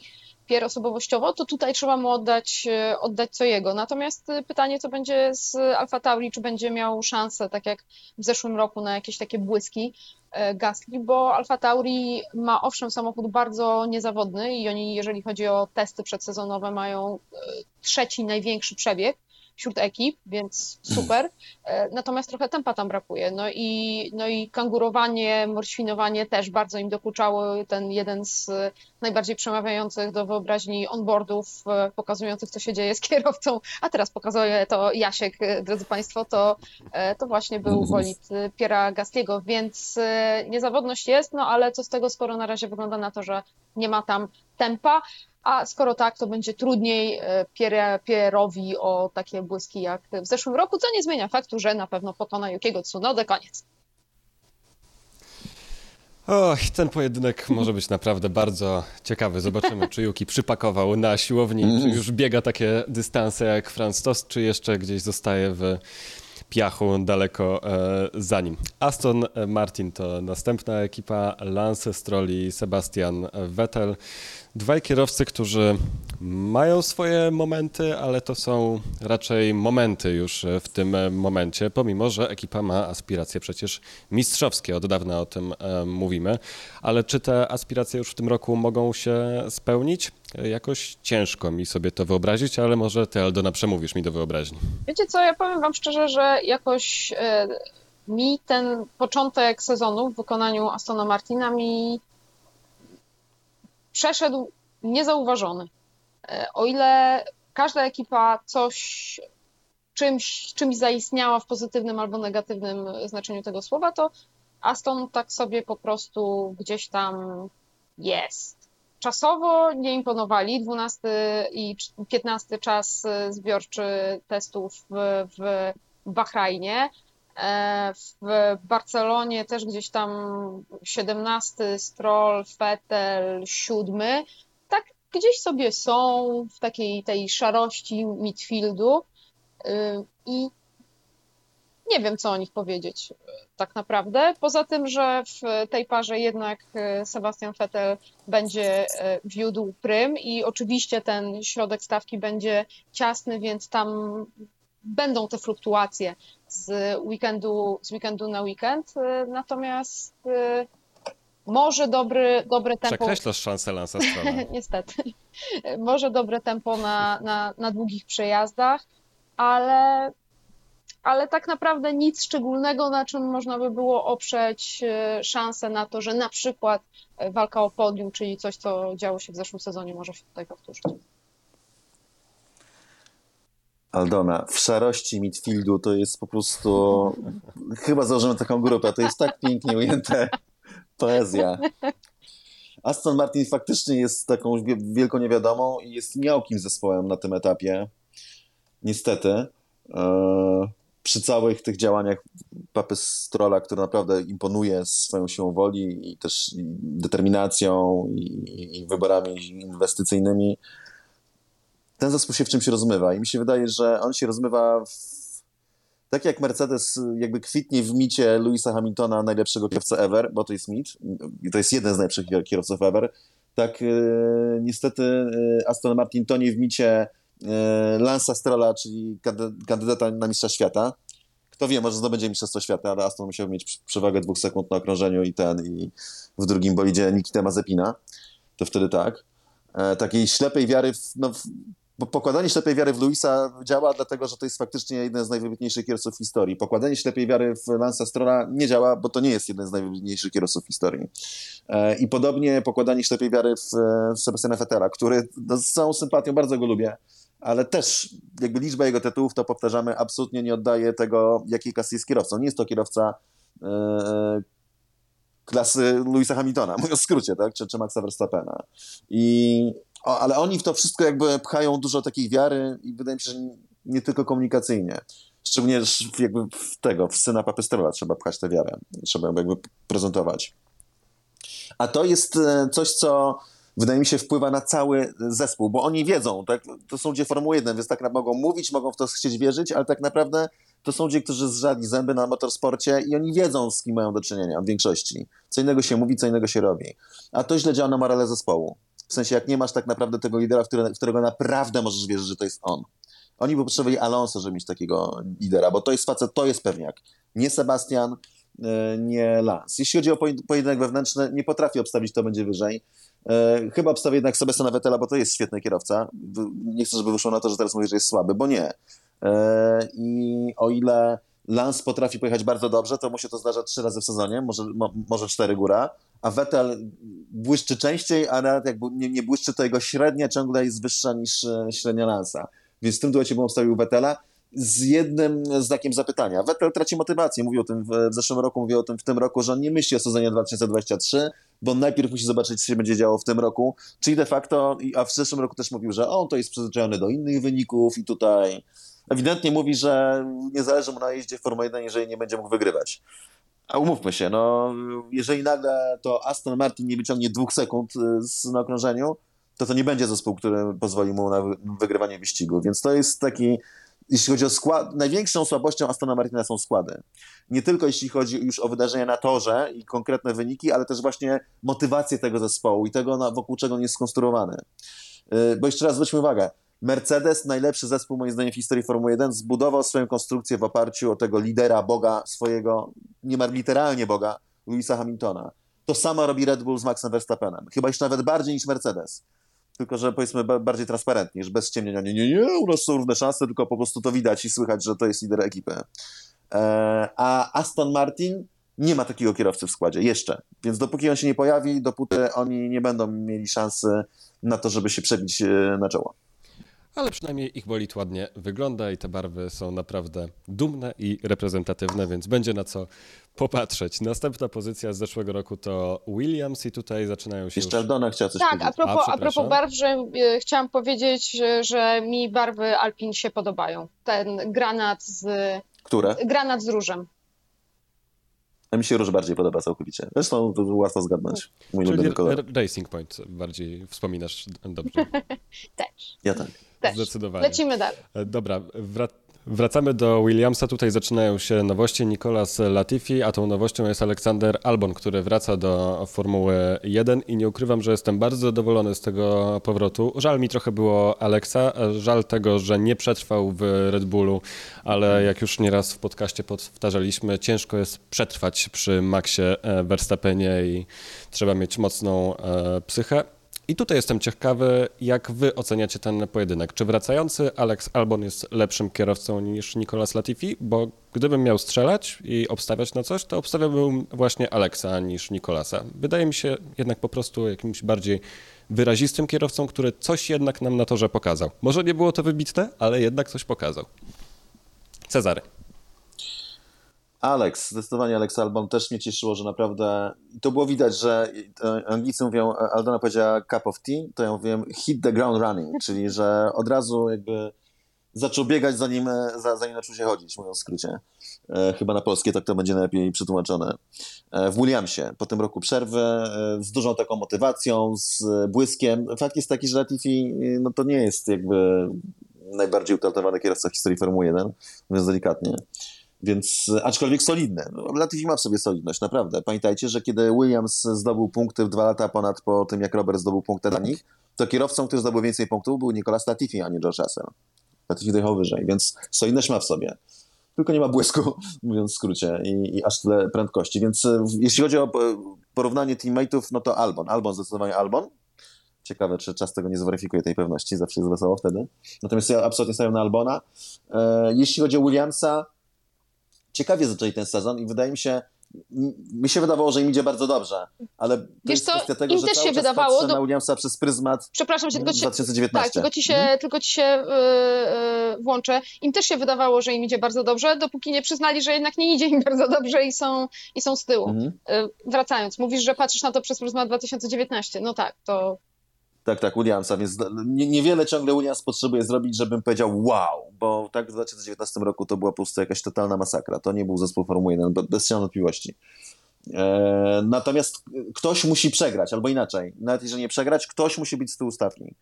Pierre osobowościowo, to tutaj trzeba mu oddać, e, oddać co jego. Natomiast e, pytanie, co będzie z Alfa Tauri, czy będzie miał szansę, tak jak w zeszłym roku, na jakieś takie błyski e, Gasly, bo Alfa Tauri ma owszem samochód bardzo niezawodny i oni, jeżeli chodzi o testy przedsezonowe, mają trzeci największy przebieg wśród ekip, więc super. E, Natomiast trochę tempa tam brakuje. No i, no i kangurowanie, morświnowanie też bardzo im dokuczało. Ten jeden z najbardziej przemawiających do wyobraźni onboardów, e, pokazujących, co się dzieje z kierowcą, a teraz pokazuje to Jasiek, e, drodzy Państwo, to, to właśnie był bolid Piera Gastiego, więc niezawodność jest, no ale co z tego, skoro na razie wygląda na to, że nie ma tam tempa, a skoro tak, to będzie trudniej Pierre, Pierre'owi o takie błyski jak w zeszłym roku, co nie zmienia faktu, że na pewno pokona Jukiego Tsunodę, koniec. Och, ten pojedynek może być naprawdę bardzo ciekawy. Zobaczymy, czy Yuki przypakował na siłowni, czy już biega takie dystanse jak Franz Tost, czy jeszcze gdzieś zostaje w piachu daleko e, za nim. Aston Martin to następna ekipa, Lance Stroll i Sebastian Vettel. Dwaj kierowcy, którzy mają swoje momenty, ale to są raczej momenty już w tym momencie, pomimo że ekipa ma aspiracje przecież mistrzowskie. Od dawna o tym e, mówimy. Ale czy te aspiracje już w tym roku mogą się spełnić? Jakoś ciężko mi sobie to wyobrazić, ale może ty, Aldona, przemówisz mi do wyobraźni. Wiecie co, ja powiem Wam szczerze, że jakoś e, mi ten początek sezonu w wykonaniu Astona Martina mi przeszedł niezauważony. E, o ile każda ekipa coś czymś, czymś zaistniała w pozytywnym albo negatywnym znaczeniu tego słowa, to Aston tak sobie po prostu gdzieś tam jest. Czasowo nie imponowali. 12 i 15 czas zbiorczy testów w, w Bahrajnie. E, w Barcelonie też gdzieś tam 17 Stroll, Vettel, 7. Tak gdzieś sobie są w takiej tej szarości midfieldu y, i nie wiem, co o nich powiedzieć tak naprawdę. Poza tym, że w tej parze jednak y, Sebastian Vettel będzie y, wiódł prym i oczywiście ten środek stawki będzie ciasny, więc tam będą te fluktuacje z weekendu, z weekendu na weekend. Natomiast może dobry, dobre tempo. Przekreślasz szansę Lansa. Niestety. Może dobre tempo na, na, na długich przejazdach, ale, ale tak naprawdę nic szczególnego, na czym można by było oprzeć e, szansę na to, że na przykład walka o podium, czyli coś, co działo się w zeszłym sezonie, może się tutaj powtórzyć. Aldona, w szarości midfieldu to jest po prostu. Chyba założymy taką grupę. To jest tak pięknie ujęte. Poezja. Aston Martin faktycznie jest taką wielką niewiadomą i jest miałkim zespołem na tym etapie. Niestety. E, przy całych tych działaniach Papy Strola, który naprawdę imponuje swoją siłą woli i też determinacją i, i wyborami inwestycyjnymi, ten zespół się w czymś rozmywa i mi się wydaje, że on się rozmywa w tak jak Mercedes jakby kwitnie w micie Louisa Hamiltona, najlepszego kierowcę ever, bo to jest mit, to jest jeden z najlepszych kierowców ever, tak e, niestety e, Aston Martin tonie w micie e, Lansa Strolla, czyli kandydata na mistrza świata. Kto wie, może zdobędzie mistrzostwo świata, ale Aston musiał mieć przewagę dwóch sekund na okrążeniu i ten, i w drugim bolidzie Nikita Mazepina. To wtedy tak. E, takiej ślepej wiary w, no, w pokładanie ślepej wiary w Luisa działa, dlatego że to jest faktycznie jeden z najwybitniejszych kierowców historii. Pokładanie ślepej wiary w Lansa Strona nie działa, bo to nie jest jeden z najwybitniejszych kierowców historii. E, I podobnie pokładanie ślepej wiary w Sebastiana Vettela, który no, z całą sympatią bardzo go lubię, ale też jakby liczba jego tytułów, to powtarzamy, absolutnie nie oddaje tego, jakiej klasy jest kierowcą. Nie jest to kierowca e, klasy Louisa Hamiltona, mówiąc w skrócie, tak? czy, czy Maxa Verstappena. I o, ale oni w to wszystko jakby pchają dużo takiej wiary i wydaje mi się, że nie tylko komunikacyjnie. Szczególnie jakby w tego, w syna Papystrola trzeba pchać tę wiarę, trzeba jakby prezentować. A to jest e, coś, co wydaje mi się wpływa na cały zespół, bo oni wiedzą, tak? to są ludzie Formuły 1, więc tak mogą mówić, mogą w to chcieć wierzyć, ale tak naprawdę to są ludzie, którzy zżadli zęby na motorsporcie i oni wiedzą, z kim mają do czynienia w większości. Co innego się mówi, co innego się robi. A to źle działa na morale zespołu. W sensie, jak nie masz tak naprawdę tego lidera, w, które, w którego naprawdę możesz wierzyć, że to jest on. Oni by potrzebowali Alonso, żeby mieć takiego lidera, bo to jest facet, to jest pewniak. Nie Sebastian, e, nie Lance. Jeśli chodzi o pojedynek wewnętrzny, nie potrafię obstawić, kto będzie wyżej. E, chyba obstawię jednak Sebastiana Vettela, bo to jest świetny kierowca. Nie chcę, żeby wyszło na to, że teraz mówię, że jest słaby, bo nie. E, I o ile Lance potrafi pojechać bardzo dobrze, to mu się to zdarza trzy razy w sezonie, może, może cztery góra, a Vettel błyszczy częściej, a nawet jak nie, nie błyszczy, to jego średnia ciągle jest wyższa niż e, średnia Lansa. Więc w tym duecie bym obstawił Vettela z jednym znakiem zapytania. Vettel traci motywację, mówił o tym w, zeszłym roku, mówił o tym w tym roku, że on nie myśli o sezonie 2023, bo najpierw musi zobaczyć, co się będzie działo w tym roku, czyli de facto, a w zeszłym roku też mówił, że on to jest przyzwyczajony do innych wyników i tutaj ewidentnie mówi, że nie zależy mu na jeździe Formuły 1, jeżeli nie będzie mógł wygrywać. A umówmy się, no, jeżeli nagle to Aston Martin nie wyciągnie dwóch sekund y, na okrążeniu, to to nie będzie zespół, który pozwoli mu na wygrywanie wyścigu. Więc to jest taki, jeśli chodzi o skład, największą słabością Astona Martina są składy. Nie tylko jeśli chodzi już o wydarzenia na torze i konkretne wyniki, ale też właśnie motywację tego zespołu i tego, wokół czego on jest skonstruowany. Y, bo jeszcze raz zwróćmy uwagę, Mercedes, najlepszy zespół moim zdaniem w historii Formuły 1, zbudował swoją konstrukcję w oparciu o tego lidera, Boga swojego, niemal literalnie Boga, Louisa Hamiltona. To samo robi Red Bull z Maxem Verstappenem. Chyba jeszcze nawet bardziej niż Mercedes. Tylko, że powiedzmy bardziej transparentnie, że bez ściemnienia. Nie, nie, nie, u nas są równe szanse, tylko po prostu to widać i słychać, że to jest lider ekipy. E, a Aston Martin nie ma takiego kierowcy w składzie jeszcze. Więc dopóki on się nie pojawi, dopóty oni nie będą mieli szansy na to, żeby się przebić e, na czoło. Ale przynajmniej ich bolid ładnie wygląda i te barwy są naprawdę dumne i reprezentatywne, więc będzie na co popatrzeć. Następna pozycja z zeszłego roku to Williams i tutaj zaczynają się Jeszcze już... Aldona chciała coś Tak, powiedzieć. a propos, A, a propos barw, że e, chciałam powiedzieć, że, że mi barwy Alpin się podobają. Ten granat z, Które? granat z różem. A mi się róż bardziej podoba całkowicie. Zresztą to łatwo zgadnąć. Mój Czyli Racing Point bardziej wspominasz dobrze. Też. Ja tak. Też. Zdecydowanie. Lecimy dalej. E, Dobra, wra- wracamy do Williamsa. Tutaj zaczynają się nowości. Nicolas Latifi, a tą nowością jest Aleksander Albon, który wraca do Formuły 1 i nie ukrywam, że jestem bardzo zadowolony z tego powrotu. Żal mi trochę było Aleksa, e, żal tego, że nie przetrwał w Red Bullu, ale jak już nieraz w podcaście powtarzaliśmy, ciężko jest przetrwać przy Maxie e, Verstappenie i trzeba mieć mocną psychę. I tutaj jestem ciekawy, jak wy oceniacie ten pojedynek. Czy wracający Alex Albon jest lepszym kierowcą niż Nicolas Latifi? Bo gdybym miał strzelać i obstawiać na coś, to obstawiałbym właśnie Alexa niż Nicolasa. Wydaje mi się jednak po prostu jakimś bardziej wyrazistym kierowcą, który coś jednak nam na torze pokazał. Może nie było to wybitne, ale jednak coś pokazał. Cezary. Alex, zdecydowanie Alex Albon też mnie cieszyło, że naprawdę to było widać, że Anglicy mówią, Aldona powiedziała cup of tea, to ja mówiłem hit the ground running, czyli że od razu jakby zaczął biegać zanim, za- zanim zaczął się chodzić, mówiąc w skrócie. E, chyba na polskie tak to będzie najlepiej przetłumaczone. E, w Williamsie, po tym roku przerwy, e, z dużą taką motywacją, z błyskiem. Fakt jest taki, że Latifi e, no to nie jest jakby najbardziej utalentowany kierowca w historii Formuły 1, mówiąc delikatnie. Więc, e, aczkolwiek solidny. No, Latifi ma w sobie solidność, naprawdę. Pamiętajcie, że kiedy Williams zdobył punkty dwa lata ponad po tym, jak Robert zdobył punkty dla nich, to kierowcą, który zdobył więcej punktów, był Nicolas Latifi, a nie George Russell. Latifi dojechał wyżej, więc solidność ma w sobie. Tylko nie ma błysku, mówiąc w skrócie, i, i aż tyle prędkości. Więc e, jeśli chodzi o po- porównanie teammateów, no to Albon. Albon zdecydowanie Albon. Ciekawe, czy czas tego nie zweryfikuje tej pewności, zawsze jest wesoło wtedy. Natomiast ja absolutnie stawiam na Albona. E, jeśli chodzi o Williamsa, ciekawie zaczęli ten sezon i wydaje mi się, mi się wydawało, że im idzie bardzo dobrze, ale to Wiesz jest co, kwestia tego, im że też cały się czas wydawało, do- na Williamsa przez pryzmat Przepraszam cię, tylko ci, 2019. tak, tylko ci się, Mhm. tylko ci się yy, włączę. Im też się wydawało, że im idzie bardzo dobrze, dopóki nie przyznali, że jednak nie idzie im bardzo dobrze i są, i są z tyłu. Mhm. Yy, wracając, mówisz, że patrzysz na to przez pryzmat 2019. No tak, to Tak, tak, Williamsa, więc nie, niewiele ciągle Williams potrzebuje zrobić, żebym powiedział wow, bo tak w 2019 roku to była po prostu jakaś totalna masakra. To nie był zespół Formuły 1, be- bez ścian wątpliwości. E, natomiast ktoś musi przegrać, albo inaczej, nawet jeżeli nie przegrać, ktoś musi być z tyłu stawki.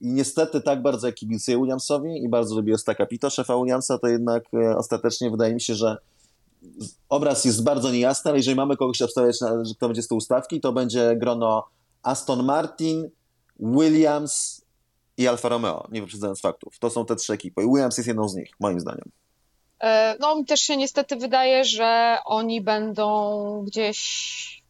I niestety tak bardzo jak kibicuję Williamsowi i bardzo lubię Ostaka Pito, szefa Williamsa, to jednak e, ostatecznie wydaje mi się, że obraz jest bardzo niejasny, ale jeżeli mamy kogoś obstawiać, że kto będzie z tyłu stawki, to będzie grono Aston Martin, Williams i Alfa Romeo, nie wyprzedzając faktów. To są te trzy ekipy. I Williams jest jedną z nich, moim zdaniem. E, No, mi też się niestety wydaje, że oni będą gdzieś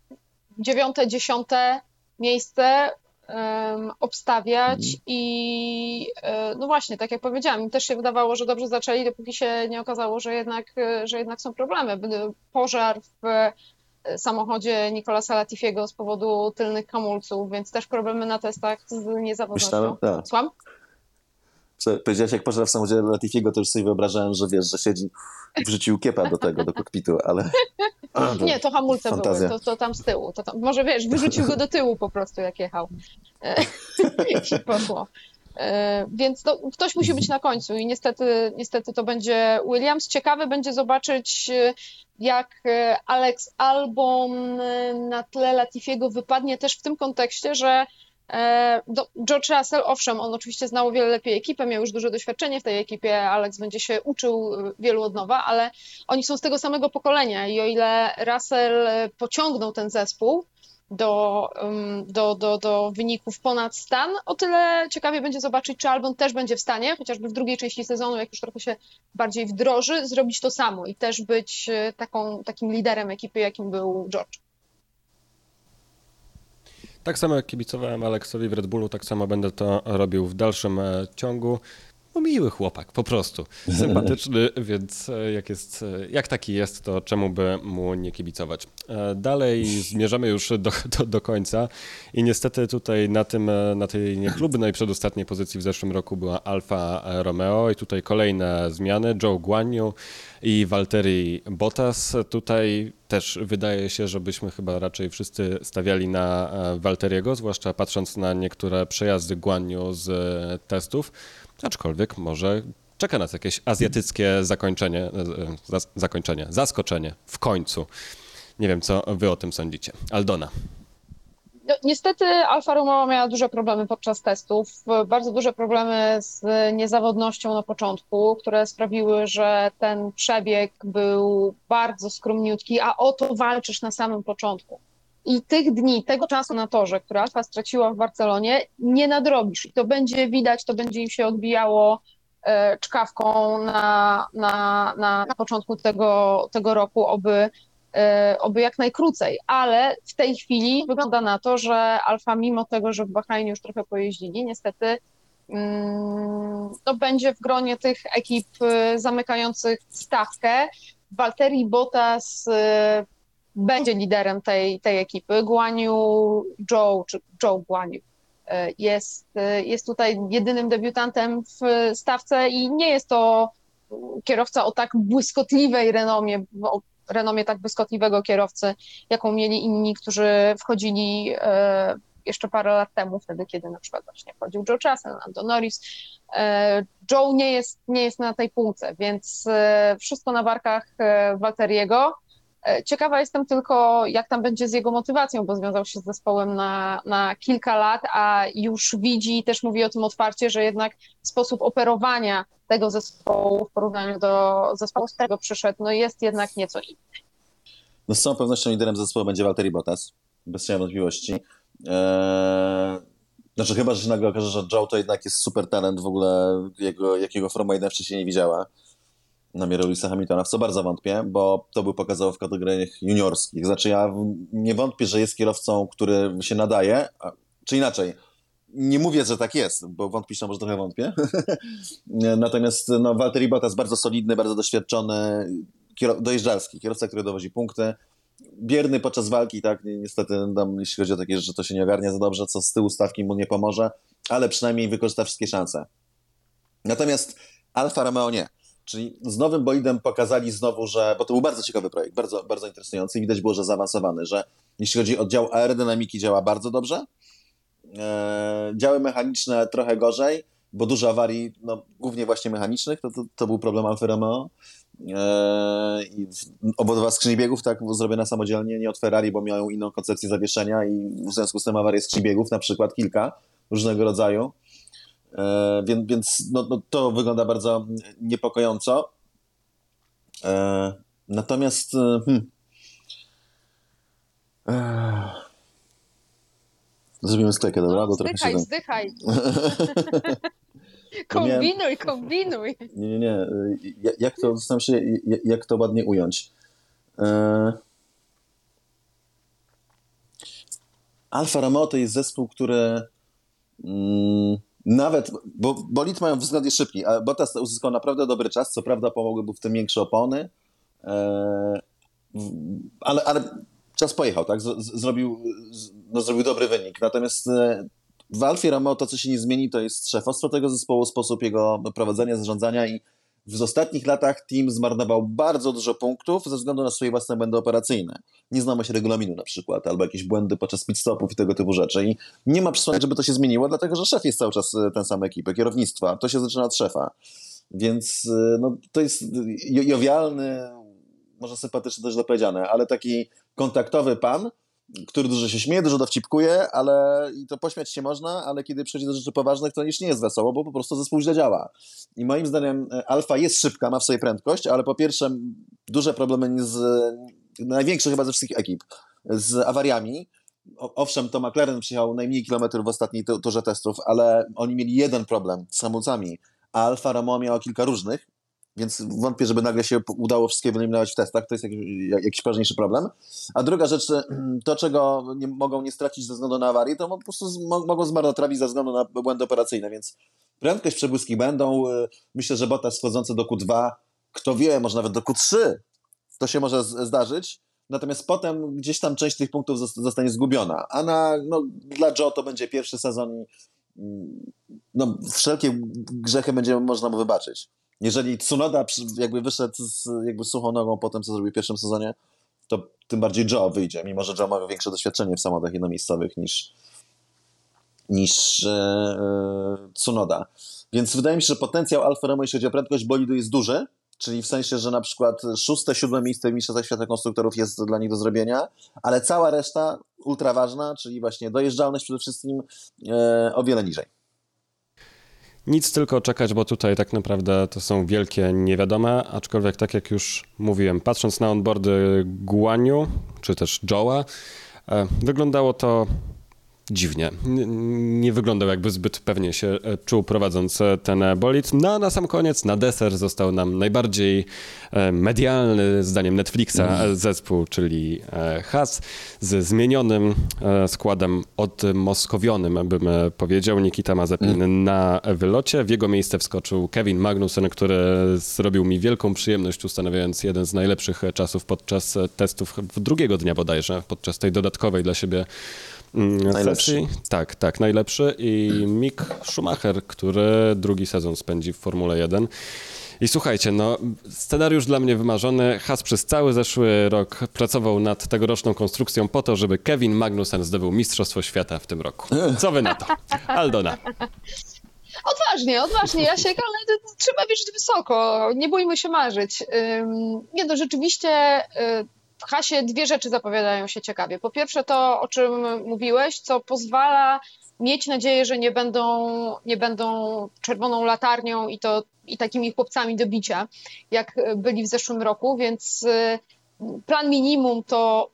dziewiąte, dziesiąte miejsce em, obstawiać Mhm. i e, no właśnie, tak jak powiedziałam, mi też się wydawało, że dobrze zaczęli, dopóki się nie okazało, że jednak, e, że jednak są problemy. Pożar w samochodzie Nicolasa Latifiego z powodu tylnych hamulców, więc też problemy na testach z niezawodnością. Myślałem, tak. Słucham? Powiedziałeś, jak pożar w samochodzie Latifiego, to już sobie wyobrażałem, że wiesz, że siedzi i wrzucił kiepa do tego, do kokpitu, ale... Nie, to hamulce Fantazja. były, to, to tam z tyłu. To tam, może wiesz, wyrzucił go do tyłu po prostu, jak jechał. I poszło. E, Więc no, ktoś musi być na końcu i niestety, niestety to będzie Williams. Ciekawe będzie zobaczyć, e, jak e, Alex Albon na tle Latifiego wypadnie też w tym kontekście, że do, George Russell, owszem, on oczywiście znał o wiele lepiej ekipę, miał już duże doświadczenie w tej ekipie, Alex będzie się uczył wielu od nowa, ale oni są z tego samego pokolenia i o ile Russell pociągnął ten zespół do, do, do, do wyników ponad stan, o tyle ciekawie będzie zobaczyć, czy Albon też będzie w stanie, chociażby w drugiej części sezonu, jak już trochę się bardziej wdroży, zrobić to samo i też być e, taką, takim liderem ekipy, jakim był George. Tak samo jak kibicowałem Aleksowi w Red Bullu, tak samo będę to robił w dalszym e, ciągu. No miły chłopak, po prostu. Sympatyczny, więc e, jak, jest, e, jak taki jest, to czemu by mu nie kibicować. E, dalej zmierzamy już do, do, do końca i niestety tutaj na, tym, na tej niechlubnej przedostatniej pozycji w zeszłym roku była Alfa Romeo i tutaj kolejne zmiany. Joe Guanyu i Valtteri Bottas. Tutaj też wydaje się, że byśmy chyba raczej wszyscy stawiali na Valteriego, zwłaszcza patrząc na niektóre przejazdy Guanyu z testów. Aczkolwiek może czeka nas jakieś azjatyckie zakończenie, e, zakończenie, zaskoczenie w końcu. Nie wiem, co wy o tym sądzicie. Aldona. No, niestety Alfa Romeo miała duże problemy podczas testów, bardzo duże problemy z niezawodnością na początku, które sprawiły, że ten przebieg był bardzo skromniutki, a o to walczysz na samym początku. I tych dni, tego czasu na torze, które Alfa straciła w Barcelonie, nie nadrobisz. I to będzie widać, to będzie im się odbijało e, czkawką na, na, na, na początku tego, tego roku, oby, e, oby jak najkrócej. Ale w tej chwili wygląda na to, że Alfa, mimo tego, że w Bahrajnie już trochę pojeździli, niestety mm, to będzie w gronie tych ekip e, zamykających stawkę. Walteri Bottas będzie liderem tej, tej ekipy. Guaniu Joe, czy Joe Guaniu e, jest, e, jest tutaj jedynym debiutantem w stawce i nie jest to kierowca o tak błyskotliwej renomie, o renomie tak błyskotliwego kierowcy, jaką mieli inni, którzy wchodzili e, jeszcze parę lat temu, wtedy, kiedy na przykład właśnie wchodził Joe Russell, Lando Norris. Joe nie jest, nie jest na tej półce, więc wszystko na barkach Walteriego. E, ciekawa jestem tylko, jak tam będzie z jego motywacją, bo związał się z zespołem na, na kilka lat, a już widzi też mówi o tym otwarcie, że jednak sposób operowania tego zespołu w porównaniu do zespołu, z którego przyszedł, no jest jednak nieco inny. No z całą pewnością liderem zespołu będzie Walteri Bottas, bez cienia wątpliwości. Eee, znaczy chyba, że się nagle okaże, że Joe to jednak jest super talent w ogóle, jego, jakiego Forma 1 wcześniej nie widziała na miarę Lewisa Hamiltona, w co bardzo wątpię, bo to by pokazało w kategoriach juniorskich. Znaczy ja nie wątpię, że jest kierowcą, który się nadaje, czy inaczej, nie mówię, że tak jest, bo wątpisz, no może trochę wątpię. Natomiast no, Valtteri Bottas bardzo solidny, bardzo doświadczony, dojeżdżalski, kierowca, który dowozi punkty. Bierny podczas walki, tak, niestety, tam, jeśli chodzi o takie rzeczy, to się nie ogarnia za dobrze, co z tyłu stawki mu nie pomoże, ale przynajmniej wykorzysta wszystkie szanse. Natomiast Alfa Romeo nie. Czyli z nowym bolidem pokazali znowu, że, bo to był bardzo ciekawy projekt, bardzo, bardzo interesujący i widać było, że zaawansowany, że jeśli chodzi o dział aerodynamiki działa bardzo dobrze, e, działy mechaniczne trochę gorzej, bo dużo awarii, no, głównie właśnie mechanicznych, to, to, to był problem Alfa Romeo. E, i obodwa skrzyni biegów tak zrobione samodzielnie, nie od Ferrari, bo miały inną koncepcję zawieszenia i w związku z tym awarie skrzyni biegów, na przykład kilka różnego rodzaju. E, więc, więc no, no, to wygląda bardzo niepokojąco. E, natomiast e, hmm, Zrobimy sklejkę, dobra? No, bo zdychaj, się... zdychaj. kombinuj, kombinuj. Nie, nie, nie. Jak to, zastanawiam się, jak to ładnie ująć. Alfa Romeo to jest zespół, który mm, nawet, bo bolid mają względnie szybki, a Bottas uzyskał naprawdę dobry czas, co prawda pomogły mu w tym większe opony, e, ale, ale czas pojechał, tak? Zrobił, no, zrobił dobry wynik. Natomiast e, w Alfie Romeo to, co się nie zmieni, to jest szefostwo tego zespołu, sposób jego prowadzenia, zarządzania i w ostatnich latach team zmarnował bardzo dużo punktów ze względu na swoje własne błędy operacyjne. Nie się regulaminu na przykład, albo jakieś błędy podczas pit stopów i tego typu rzeczy. I nie ma przesłania, żeby to się zmieniło, dlatego że szef jest cały czas e, ten sam ekipy, kierownictwa. To się zaczyna od szefa. Więc e, no, to jest jowialny, może sympatyczny też dopowiedziane, ale taki kontaktowy pan, który dużo się śmieje, dużo dowcipkuje, ale i to pośmiać się można, ale kiedy przychodzi do rzeczy poważnych, to już nie jest wesoło, bo po prostu zespół źle działa. I moim zdaniem e, Alfa jest szybka, ma w sobie prędkość, ale po pierwsze duże problemy z, największe chyba ze wszystkich ekip, z awariami. Owszem, to McLaren przyjechał najmniej kilometrów w ostatniej turze testów, ale oni mieli jeden problem z hamulcami, a Alfa Romeo miała kilka różnych więc wątpię, żeby nagle się udało wszystkie wyeliminować w testach, to jest jakiś, jakiś poważniejszy problem. A druga rzecz, to czego nie, mogą nie stracić ze względu na awarię, to po prostu z, mogą zmarnotrawić ze względu na błędy operacyjne, więc prędkość, przebłyski będą. Y, myślę, że Bottas wchodzący do Q2, kto wie, może nawet do Q3, to się może zdarzyć. Natomiast potem gdzieś tam część tych punktów zostanie zgubiona. A na, no, dla Joe to będzie pierwszy sezon. Mm, no, wszelkie grzechy będzie można mu wybaczyć. Jeżeli Tsunoda jakby wyszedł z jakby suchą nogą po tym, co zrobił w pierwszym sezonie, to tym bardziej Joe wyjdzie, mimo że Joe ma większe doświadczenie w samochodach jednomiejscowych niż, niż e, e, Tsunoda. Więc wydaje mi się, że potencjał Alfa Romeo, jeśli chodzi o prędkość bolidu, jest duży, czyli w sensie, że na przykład szóste, siódme miejsce w Mistrzostwach Świata Konstruktorów jest dla nich do zrobienia, ale cała reszta ultra ważna, czyli właśnie dojeżdżalność przede wszystkim e, o wiele niżej. Nic tylko czekać, bo tutaj tak naprawdę to są wielkie niewiadome, aczkolwiek tak jak już mówiłem, patrząc na onboardy Guaniu, czy też Joe'a, e, wyglądało to dziwnie. Nie wyglądał jakby zbyt pewnie się e, czuł prowadząc e, ten bolid. No a na sam koniec, na deser został nam najbardziej e, medialny, zdaniem Netflixa, mm. zespół, czyli Has, z zmienionym składem odmoskowionym, bym powiedział. Nikita Mazepin mm. na wylocie. W jego miejsce wskoczył Kevin Magnussen, który zrobił mi wielką przyjemność, ustanawiając jeden z najlepszych czasów podczas testów drugiego dnia bodajże, podczas tej dodatkowej dla siebie najlepszy. Sesji. Tak, tak, najlepszy. I Mick Schumacher, który drugi sezon spędzi w Formule 1. I słuchajcie, no, scenariusz dla mnie wymarzony. Has przez cały zeszły rok pracował nad tegoroczną konstrukcją po to, żeby Kevin Magnussen zdobył Mistrzostwo Świata w tym roku. Co wy na to? Aldona. Odważnie, odważnie, Jasiek, ale trzeba wierzyć wysoko. Nie bójmy się marzyć. Nie, no rzeczywiście y, w hasie dwie rzeczy zapowiadają się ciekawie. Po pierwsze to, o czym mówiłeś, co pozwala mieć nadzieję, że nie będą, nie będą czerwoną latarnią i to i takimi chłopcami do bicia, jak byli w zeszłym roku, więc y, plan minimum to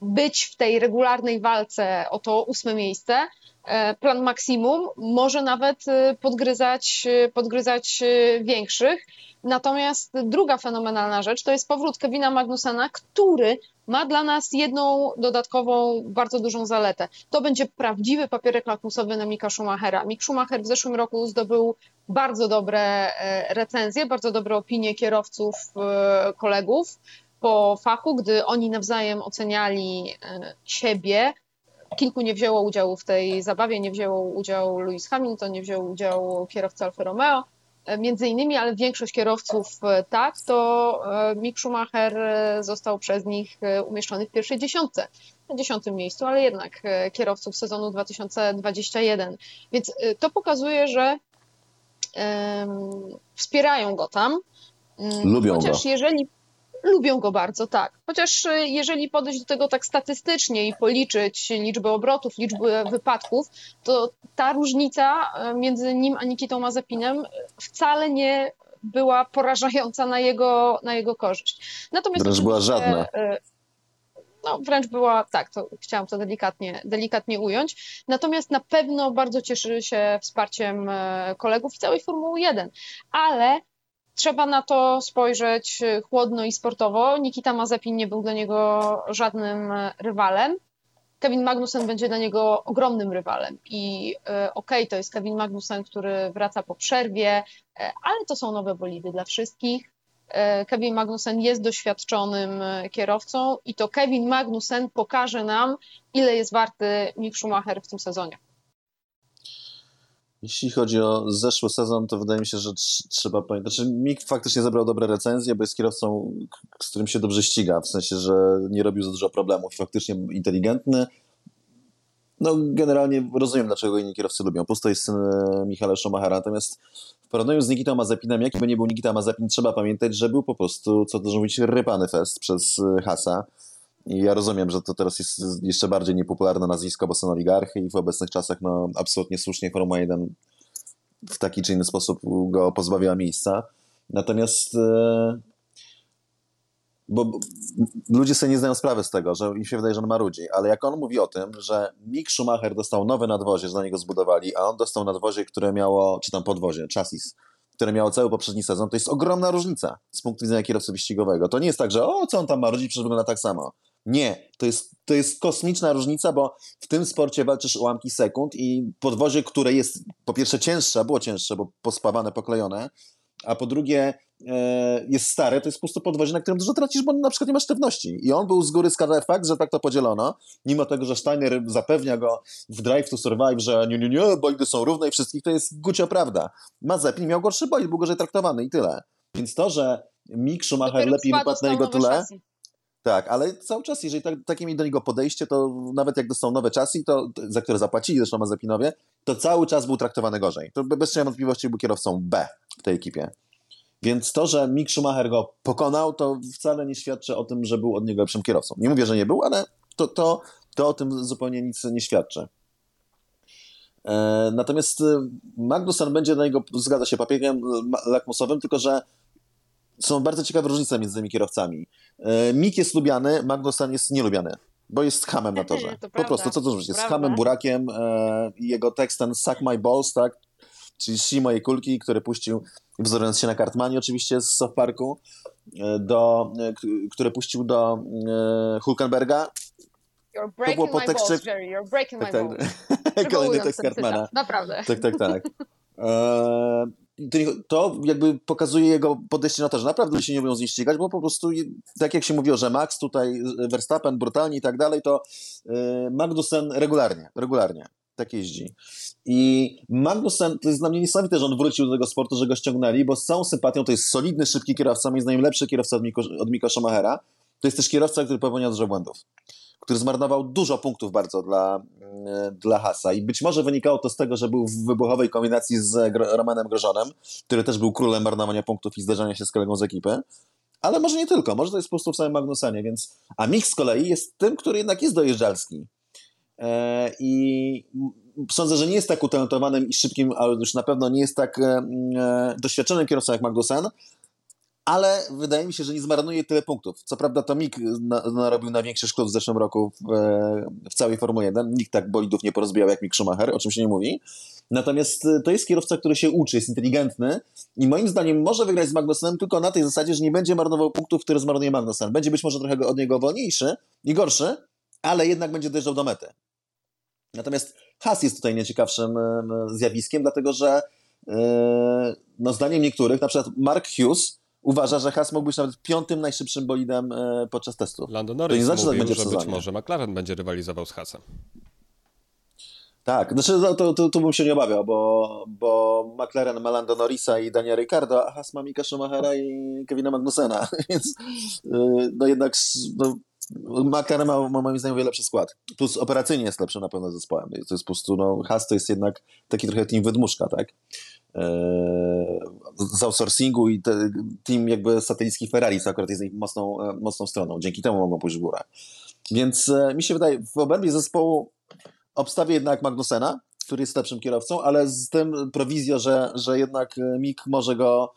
być w tej regularnej walce o to ósme miejsce. E, plan maksimum może nawet y, podgryzać, y, podgryzać większych. Natomiast druga fenomenalna rzecz to jest powrót Kevina Magnusena, który ma dla nas jedną dodatkową, bardzo dużą zaletę. To będzie prawdziwy papierek lakmusowy na Mika Schumachera. Mick Schumacher w zeszłym roku zdobył bardzo dobre e, recenzje, bardzo dobre opinie kierowców, e, kolegów po fachu, gdy oni nawzajem oceniali e, siebie. Kilku nie wzięło udziału w tej zabawie, nie wzięło udziału Lewis Hamilton, nie wziął udziału kierowca Alfa Romeo między innymi, ale większość kierowców e, tak, to e, Mick Schumacher e, został przez nich umieszczony w pierwszej dziesiątce, na dziesiątym miejscu, ale jednak kierowców sezonu 2021. Więc to pokazuje, że wspierają go tam. Mm, Lubią Chociaż go. jeżeli lubią go bardzo, tak. Chociaż y, jeżeli podejść do tego tak statystycznie i policzyć liczbę obrotów, liczbę wypadków, to ta różnica y, między nim a Nikitą Mazepinem wcale nie była porażająca na jego, na jego korzyść. Natomiast wręcz była żadna. Y, no, wręcz była, tak, to chciałam to delikatnie, delikatnie ująć. Natomiast na pewno bardzo cieszy się wsparciem kolegów i całej Formuły 1. Ale Trzeba na to spojrzeć y, chłodno i sportowo. Nikita Mazepin nie był dla niego żadnym y, rywalem. Kevin Magnussen będzie dla niego ogromnym rywalem. I y, okej, okay, to jest Kevin Magnussen, który wraca po przerwie, ale to są nowe bolidy dla wszystkich. Kevin Magnussen jest doświadczonym kierowcą i to Kevin Magnussen pokaże nam, ile jest warty Mick Schumacher w tym sezonie. Jeśli chodzi o zeszły sezon, to wydaje mi się, że trzeba pamiętać. Znaczy, Mick faktycznie zebrał dobre recenzje, bo jest kierowcą, z którym się dobrze ściga, w sensie, że nie robił za dużo problemów faktycznie inteligentny. No, generalnie rozumiem, dlaczego inni kierowcy lubią. Pusto jest syn e, Michała Schumachera, natomiast w porównaniu z Nikitą Mazepinem, jaki by nie był Nikita Mazepin, trzeba pamiętać, że był po prostu, co to mówić, rypany fest przez e, Hasa i ja rozumiem, że to teraz jest jeszcze bardziej niepopularne nazwisko, bo są oligarchy i w obecnych czasach no, absolutnie słusznie Formuła 1 w taki czy inny sposób go pozbawiła miejsca. Natomiast e, bo ludzie sobie nie zdają sprawy z tego, że im się wydaje, że on ma ludzi, ale jak on mówi o tym, że Mick Schumacher dostał nowe nadwozie, że na niego zbudowali, a on dostał nadwozie, które miało, czy tam podwozie, chassis, które miało cały poprzedni sezon, to jest ogromna różnica z punktu widzenia kierowcy wyścigowego. To nie jest tak, że o, co on tam ma rodzić, przecież wygląda tak samo. Nie, to jest, to jest kosmiczna różnica, bo w tym sporcie walczysz o ułamki sekund i podwozie, które jest po pierwsze cięższe, było cięższe, bo pospawane, poklejone, a po drugie e, jest stare, to jest po prostu podwozie, na którym dużo tracisz, bo na przykład nie masz sztywności. I on był z góry skazany fakt, że tak to podzielono, mimo tego, że Steiner zapewnia go w Drive to Survive, że nie, nie, nie, bolidy są równe i wszystkich, to jest gucia prawda. Mazepin miał gorszy bolid, był gorzej traktowany i tyle. Więc to, że Mick Schumacher lepiej wypadł na jego tyle, chassis. Tak, ale cały czas, jeżeli tak, takie mieli do niego podejście, to nawet jak dostał nowe czasy, to, za które zapłacili zresztą Mazepinowie, to cały czas był traktowany gorzej. To be- bez cienia wątpliwości był kierowcą B w tej ekipie. Więc to, że Mick Schumacher go pokonał, to wcale nie świadczy o tym, że był od niego lepszym kierowcą. Nie mówię, że nie był, ale to, to, to o tym zupełnie nic nie świadczy. E, natomiast e, Magnussen będzie na niego, zgadza się, papierem lakmusowym, tylko że są bardzo ciekawe różnice między tymi kierowcami. E, Mick jest lubiany, Magnussen jest nielubiany, bo jest hamem na torze. To po prawda, prostu, co to znaczy? Jest hamem, burakiem e, i jego tekst ten suck my balls, tak? Czyli si moje kulki, który puścił, wzorując się na Cartmanie oczywiście z South Parku, e, do, e, k- które puścił do e, Hulkenberga. You're było po tekście- balls, Jerry, you're breaking Tak, my tak. balls. Kolejny Przywołując tekst cytat. Naprawdę. Tak, tak, tak. To, to jakby pokazuje jego podejście na to, że naprawdę się nie umieją z nim ścigać, bo po prostu, tak jak się mówiło, że Max tutaj, e, Verstappen brutalnie i tak dalej, to e, Magnussen regularnie, regularnie tak jeździ. I Magnussen, to jest dla mnie niesamowite, że on wrócił do tego sportu, że go ściągnęli, bo z całą sympatią to jest solidny, szybki kierowca, moim zdaniem lepszy kierowca od Miko, od Schumachera. To jest też kierowca, który popełnia dużo błędów który zmarnował dużo punktów bardzo dla, e, dla Hasa. I być może wynikało to z tego, że był w wybuchowej kombinacji z Romanem Grożonem, który też był królem marnowania punktów i zderzania się z kolegą z ekipy. Ale może nie tylko, może to jest po prostu w samym Magnusenie, więc... A Mick z kolei jest tym, który jednak jest dojeżdżalski. E, I sądzę, że nie jest tak utalentowanym i szybkim, ale już na pewno nie jest tak e, doświadczonym kierowcą jak Magnussen, ale wydaje mi się, że nie zmarnuje tyle punktów. Co prawda to Mick na, narobił największy szkód w zeszłym roku w, e, w całej Formule 1. Nikt tak bolidów nie porozbijał jak Mick Schumacher, o czym się nie mówi. Natomiast e, to jest kierowca, który się uczy, jest inteligentny i moim zdaniem może wygrać z Magnussenem tylko na tej zasadzie, że nie będzie marnował punktów, które zmarnuje Magnussen. Będzie być może trochę od niego wolniejszy i gorszy, ale jednak będzie dojeżdżał do mety. Natomiast Haas jest tutaj nieciekawszym e, zjawiskiem, dlatego że no zdaniem niektórych, na przykład Mark Hughes uważa, że Haas mógł być nawet piątym najszybszym bolidem e, podczas testu. Lando To Norris nie znaczy, tak mówił, będzie w że być może McLaren będzie rywalizował z Hasem. Tak, znaczy no, to, to, to bym się nie obawiał, bo, bo McLaren ma Lando Norrisa i Dania Ricardo, a Haas ma Mika Schumachera i Kevina Magnusena, więc yy, no jednak no, McLaren ma, ma moim zdaniem wiele lepszy skład. Plus operacyjnie jest lepszym na pewno zespołem. To jest po prostu, no Haas to jest jednak taki trochę team wydmuszka, tak? Z outsourcingu i te, team jakby satelicki Ferrari, co akurat jest ich mocną, e, mocną stroną. Dzięki temu mogą pójść w górę. Więc e, mi się wydaje, w obrębie zespołu obstawię jednak Magnusena, który jest lepszym kierowcą, ale z tym prowizją, że, że jednak e, Mick może go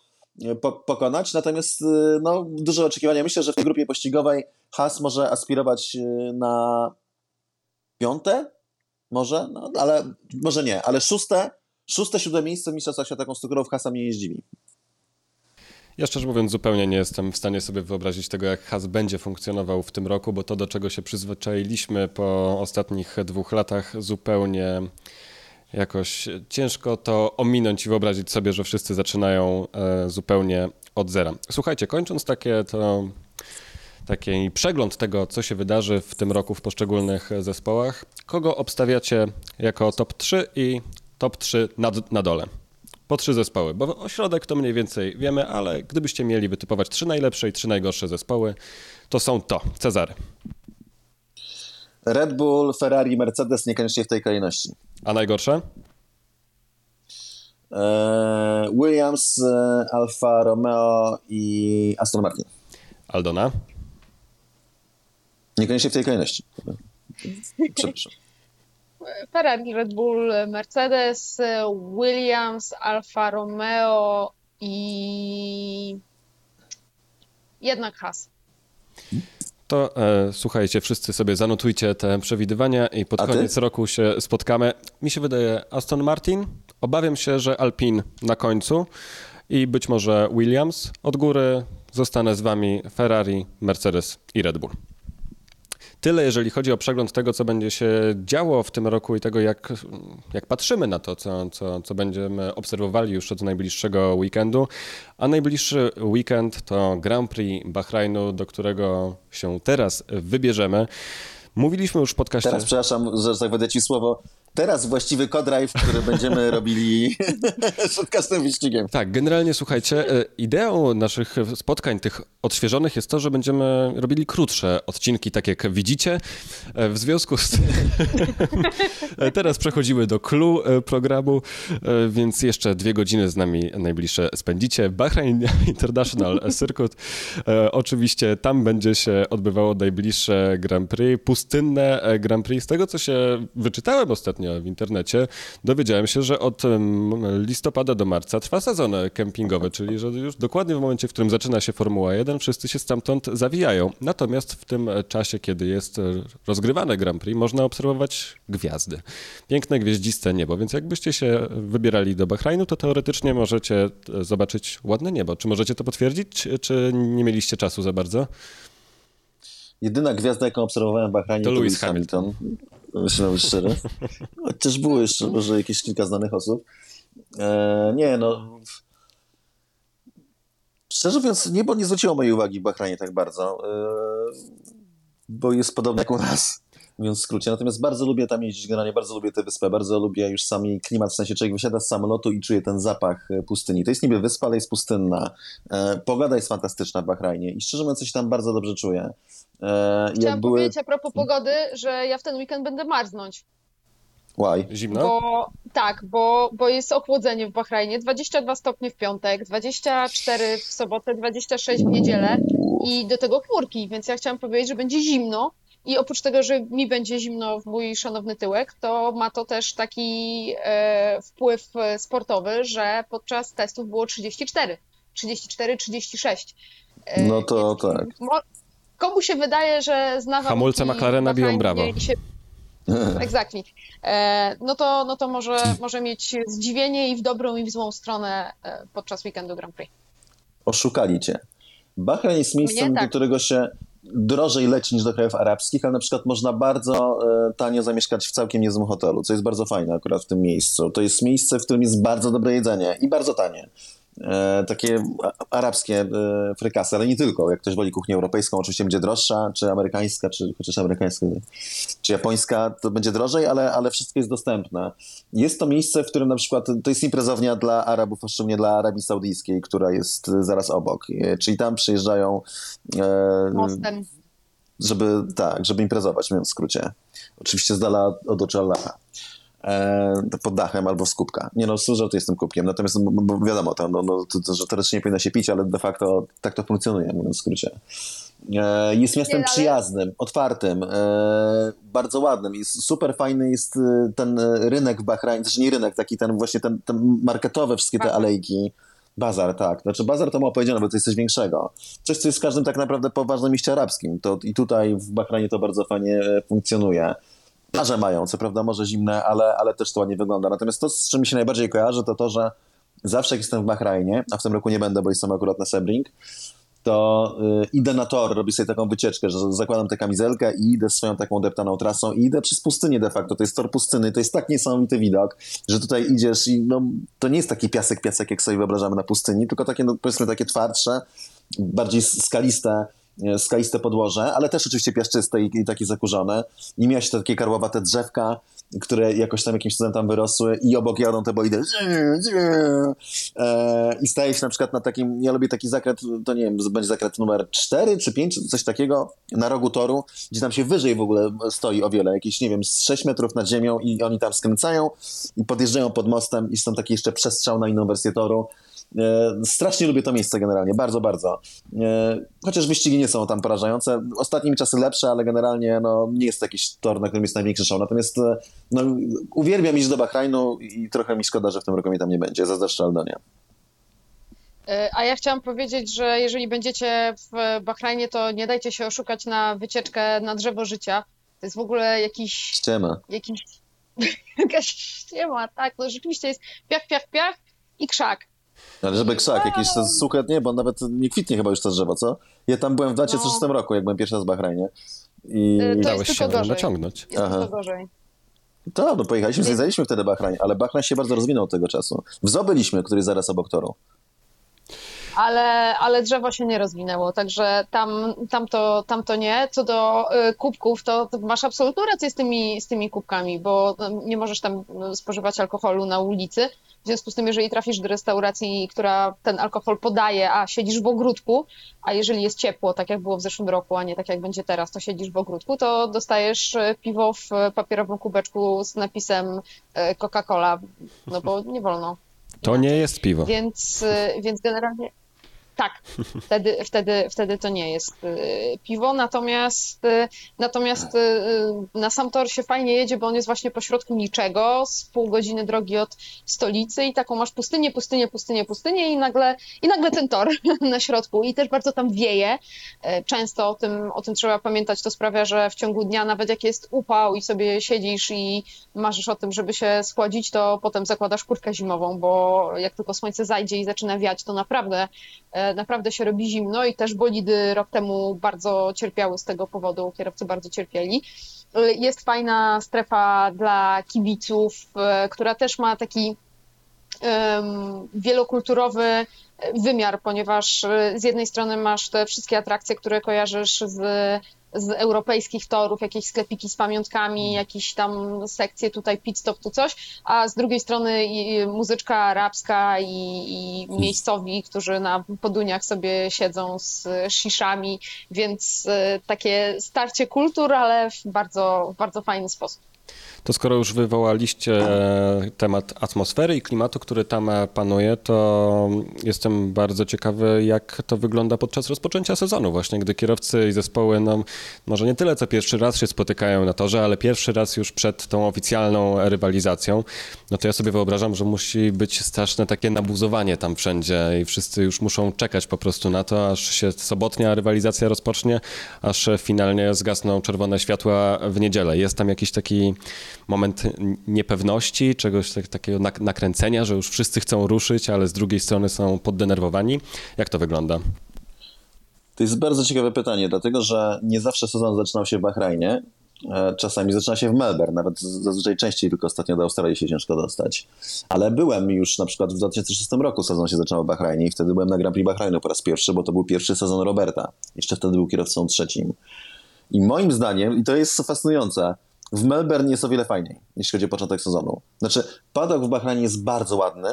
po, pokonać. Natomiast no, duże oczekiwania. Myślę, że w tej grupie pościgowej Haas może aspirować na piąte, może, no, ale może nie, ale szóste, szóste, siódme miejsce w Mistrzostwach Świata Konstruktorów Haasa mnie nie zdziwi. Ja szczerze mówiąc zupełnie nie jestem w stanie sobie wyobrazić tego, jak Has będzie funkcjonował w tym roku, bo to, do czego się przyzwyczailiśmy po ostatnich dwóch latach, zupełnie jakoś ciężko to ominąć i wyobrazić sobie, że wszyscy zaczynają e, zupełnie od zera. Słuchajcie, kończąc takie to taki przegląd tego, co się wydarzy w tym roku w poszczególnych zespołach, kogo obstawiacie jako top 3 i top 3 na, na dole? Po trzy zespoły, bo ośrodek to mniej więcej wiemy, ale gdybyście mieli wytypować trzy najlepsze i trzy najgorsze zespoły, to są to. Cezary. Red Bull, Ferrari, Mercedes niekoniecznie w tej kolejności. A najgorsze? Eee, Williams, e, Alfa Romeo i Aston Martin. Aldona? Niekoniecznie w tej kolejności. Przepraszam. Ferrari, Red Bull, Mercedes, Williams, Alfa Romeo i jednak Haas. To e, słuchajcie, wszyscy sobie zanotujcie te przewidywania i pod A ty? koniec roku się spotkamy. Mi się wydaje Aston Martin. Obawiam się, że Alpine na końcu. i być może Williams. Od góry zostanę z Wami Ferrari, Mercedes i Red Bull. Tyle, jeżeli chodzi o przegląd tego, co będzie się działo w tym roku i tego, jak, jak patrzymy na to, co, co, co będziemy obserwowali już od najbliższego weekendu. A najbliższy weekend to Grand Prix Bahrainu, do którego się teraz wybierzemy. Mówiliśmy już w podcaście... Teraz, przepraszam, że tak ci słowo, teraz właściwy codrive, który będziemy robili przed każdym wyścigiem. Tak, generalnie słuchajcie, e, ideą naszych spotkań tych odświeżonych jest to, że będziemy robili krótsze odcinki, tak jak widzicie. E, w związku z tym teraz przechodzimy do clue e, programu, więc jeszcze dwie godziny z nami najbliższe spędzicie. Bahrain International Circuit. Oczywiście tam będzie się odbywało najbliższe Grand Prix, pustynne Grand Prix. Z tego, co się wyczytałem ostatnio, w internecie, dowiedziałem się, że od listopada do marca trwa sezon kempingowy, czyli że już dokładnie w momencie, w którym zaczyna się Formuła 1, wszyscy się stamtąd zawijają. Natomiast w tym czasie, kiedy jest rozgrywane Grand Prix, można obserwować gwiazdy. Piękne, gwieździste niebo, więc jakbyście się wybierali do Bahrajnu, to teoretycznie możecie zobaczyć ładne niebo. Czy możecie to potwierdzić, czy nie mieliście czasu za bardzo? Jedyna gwiazda, jaką obserwowałem w Bahrajnie, to, to Lewis Hamilton. Hamilton Myślę być szczery. Chociaż było jeszcze może jakieś kilka znanych osób. E, nie, no. Szczerze mówiąc, niebo nie zwróciło mojej uwagi w Bahrajnie tak bardzo, e, bo jest podobne jak u nas, mówiąc w skrócie. Natomiast bardzo lubię tam jeździć, generalnie bardzo lubię tę wyspę, bardzo lubię już sami klimat, w sensie człowiek wysiada z samolotu i czuje ten zapach e, pustyni. To jest niby wyspa, ale jest pustynna. E, pogoda jest fantastyczna w Bahrajnie i szczerze mówiąc, się tam bardzo dobrze czuję. E, Chciałam były... powiedzieć a propos pogody, że ja w ten weekend będę marznąć. Why? Zimno? Bo, tak, bo, bo jest ochłodzenie w Bahrajnie, 22 stopnie w piątek, 24 w sobotę, 26 w niedzielę i do tego chmurki, więc ja chciałam powiedzieć, że będzie zimno i oprócz tego, że mi będzie zimno w mój szanowny tyłek, to ma to też taki e, wpływ sportowy, że podczas testów było 34, 34, 36. E, no to tak komu się wydaje, że zna Hamulce McLarena biją brawo. Się... Exactly. E, no to, no to może, może mieć zdziwienie i w dobrą, i w złą stronę e, podczas weekendu Grand Prix. Oszukali cię. Bahrain jest miejscem, tak. do którego się drożej leci niż do krajów arabskich, ale na przykład można bardzo e, tanio zamieszkać w całkiem niezłym hotelu, co jest bardzo fajne akurat w tym miejscu. To jest miejsce, w którym jest bardzo dobre jedzenie i bardzo tanie. E, takie arabskie e, frykasy, ale nie tylko. Jak ktoś woli kuchnię europejską, oczywiście będzie droższa, czy amerykańska, czy chociaż amerykańska, czy japońska, to będzie drożej, ale, ale wszystko jest dostępne. Jest to miejsce, w którym na przykład to jest imprezownia dla Arabów, a szczególnie dla Arabii Saudyjskiej, która jest zaraz obok. E, czyli tam przyjeżdżają. Mostem. Żeby, tak, żeby imprezować, mówiąc w skrócie. Oczywiście z dala od oczu Allaha e, pod dachem albo w skupka. Nie no, to jestem kubkiem, natomiast bo, bo wiadomo, to, no, no, to, że teoretycznie nie powinno się pić, ale de facto tak to funkcjonuje, mówiąc w skrócie. E, jest miastem przyjaznym, otwartym, e, bardzo ładnym. Jest super fajny jest e, ten rynek w Bahrajnie, znaczy nie rynek, taki ten właśnie ten, ten marketowe wszystkie te alejki. Bazar, tak. Znaczy bazar to mało powiedziane, bo to jest coś większego. Coś, co jest w każdym tak naprawdę poważnym mieście arabskim. To, I tutaj w Bahrajnie to bardzo fajnie funkcjonuje. Plaże mają, co prawda może zimne, ale, ale też to ładnie wygląda. Natomiast to, z czym mi się najbardziej kojarzy, to to, że zawsze jak jestem w Bahrajnie, a w tym roku nie będę, bo jestem akurat na Sebring, to y, idę na tor, robię sobie taką wycieczkę, że zakładam tę kamizelkę i idę swoją taką deptaną trasą i idę przez pustynię de facto. To jest tor pustyny, to jest tak niesamowity widok, że tutaj idziesz i no, to nie jest taki piasek, piasek, jak sobie wyobrażamy na pustyni, tylko takie, no, powiedzmy, takie twardsze, bardziej skaliste skaliste podłoże, ale też oczywiście piaszczyste i, i takie zakurzone. I miałeś takie karłowate drzewka, które jakoś tam jakimś cudem tam wyrosły i obok jadą te bolidy e, i staje się na przykład na takim, ja lubię taki zakręt, to nie wiem, będzie zakręt numer 4 czy 5, coś takiego, na rogu toru, gdzie tam się wyżej w ogóle stoi o wiele, jakieś, nie wiem, z 6 metrów nad ziemią i oni tam skręcają i podjeżdżają pod mostem i są taki jeszcze przestrzał na inną wersję toru. E, strasznie lubię to miejsce generalnie, bardzo, bardzo. E, chociaż wyścigi nie są tam porażające. Ostatnimi czasy lepsze, ale generalnie no, nie jest to jakiś tor, na którym jest największy show. Natomiast e, no, uwielbiam iść do Bahrajnu i trochę mi szkoda, że w tym roku mnie tam nie będzie. Zazdroszczę Aldonie. A ja chciałam powiedzieć, że jeżeli będziecie w Bahrajnie, to nie dajcie się oszukać na wycieczkę na drzewo życia. To jest w ogóle jakiś... Ściema. Jakiś... Jakaś ściema, tak. No rzeczywiście jest piach, piach, piach i krzak. Ale żeby krzak, jakiś to suche, nie, bo nawet nie kwitnie chyba już to drzewo, co? Ja tam byłem w 2006 No. roku, jak byłem pierwszy raz w Bahrajnie. I Y, to Dałeś się tylko naciągnąć. Jest Aha. dużo gorzej. to, no pojechaliśmy, zwiedzaliśmy wtedy Bahrain, ale Bahrain się bardzo rozwinął od tego czasu. W byliśmy, który zaraz obok toru. Ale, ale drzewo się nie rozwinęło, także tam, tam, to, tam to nie. Co do y, kubków, to, to masz absolutną rację z tymi, z tymi kubkami, bo y, nie możesz tam y, spożywać alkoholu na ulicy. W związku z tym, jeżeli trafisz do restauracji, która ten alkohol podaje, a siedzisz w ogródku, a jeżeli jest ciepło, tak jak było w zeszłym roku, a nie tak jak będzie teraz, to siedzisz w ogródku, to dostajesz piwo w papierowym kubeczku z napisem Coca-Cola, no bo nie wolno. To nie jest piwo. Więc, więc generalnie tak, wtedy, wtedy, wtedy to nie jest y, piwo, natomiast, y, natomiast y, na sam tor się fajnie jedzie, bo on jest właśnie pośrodku niczego, z pół godziny drogi od stolicy i taką masz pustynię, pustynię, pustynię, pustynię i nagle, i nagle ten tor na środku i też bardzo tam wieje. Często o tym, o tym trzeba pamiętać, to sprawia, że w ciągu dnia, nawet jak jest upał i sobie siedzisz i marzysz o tym, żeby się schłodzić, to potem zakładasz kurtkę zimową, bo jak tylko słońce zajdzie i zaczyna wiać, to naprawdę, naprawdę się robi zimno i też bolidy rok temu bardzo cierpiały z tego powodu, kierowcy bardzo cierpieli. Jest fajna strefa dla kibiców, e, która też ma taki wielokulturowy wymiar, ponieważ e, z jednej strony masz te wszystkie atrakcje, które kojarzysz z, z europejskich torów, jakieś sklepiki z pamiątkami, jakieś tam sekcje tutaj pit stop, tu coś, a z drugiej strony muzyczka arabska i, i miejscowi, którzy na poduniach sobie siedzą z shiszami, więc e, takie starcie kultur, ale w bardzo, w bardzo fajny sposób. To skoro już wywołaliście e, temat atmosfery i klimatu, który tam panuje, to jestem bardzo ciekawy, jak to wygląda podczas rozpoczęcia sezonu, właśnie gdy kierowcy i zespoły, no może nie tyle co pierwszy raz się spotykają na torze, ale pierwszy raz już przed tą oficjalną rywalizacją, no to ja sobie wyobrażam, że musi być straszne takie nabuzowanie tam wszędzie i wszyscy już muszą czekać po prostu na to, aż się sobotnia rywalizacja rozpocznie, aż finalnie zgasną czerwone światła w niedzielę. Jest tam jakiś taki moment niepewności, czegoś tak, takiego nak- nakręcenia, że już wszyscy chcą ruszyć, ale z drugiej strony są poddenerwowani. Jak to wygląda? To jest bardzo ciekawe pytanie, dlatego że nie zawsze sezon zaczynał się w Bahrajnie. E, Czasami zaczyna się w Melbourne, nawet zazwyczaj częściej, tylko ostatnio do Australii się ciężko dostać. Ale byłem już na przykład w 2006 roku, sezon się zaczynał w Bahrajnie i wtedy byłem na Grand Prix Bahrainu po raz pierwszy, bo to był pierwszy sezon Roberta. Jeszcze wtedy był kierowcą trzecim. I moim zdaniem, i to jest fascynujące, w Melbourne jest o wiele fajniej, jeśli chodzi o początek sezonu. Znaczy, padok w Bahrajnie jest bardzo ładny,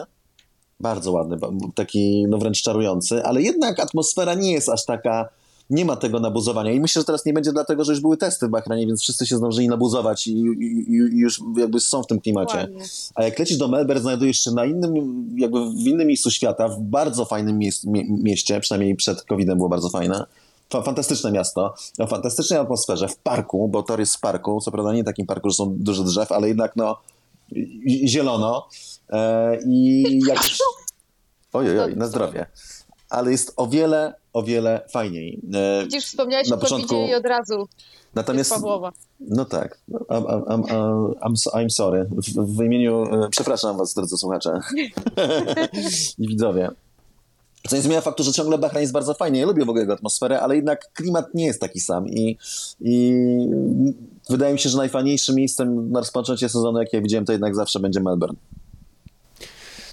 bardzo ładny, taki no wręcz czarujący, ale jednak atmosfera nie jest aż taka, nie ma tego nabuzowania i myślę, że teraz nie będzie dlatego, że już były testy w Bahrajnie, więc wszyscy się zdążyli nabuzować i, i, i już jakby są w tym klimacie. Dokładnie. A jak lecisz do Melbourne, znajdujesz się na innym, jakby w innym miejscu świata, w bardzo fajnym mie, mieście, przynajmniej przed COVID-em było bardzo fajne. Fa- Fantastyczne miasto, o fantastycznej atmosferze, w parku, bo tor jest w parku, co prawda nie takim parku, że są duże drzew, ale jednak no zielono e, i jakoś... Ojej, oj, na zdrowie. Ale jest o wiele, o wiele fajniej. E, Widzisz, wspomniałeś Na o początku- i od razu Natomiast no tak. I'm, I'm, I'm, I'm sorry. W, w imieniu. e, Przepraszam Was, drodzy słuchacze i widzowie. Co nie zmienia faktu, że ciągle Bahrain jest bardzo fajnie. Ja lubię w ogóle jego atmosferę, ale jednak klimat nie jest taki sam. I, i wydaje mi się, że najfajniejszym miejscem na rozpoczęcie sezonu, jakie widziałem, to jednak zawsze będzie Melbourne.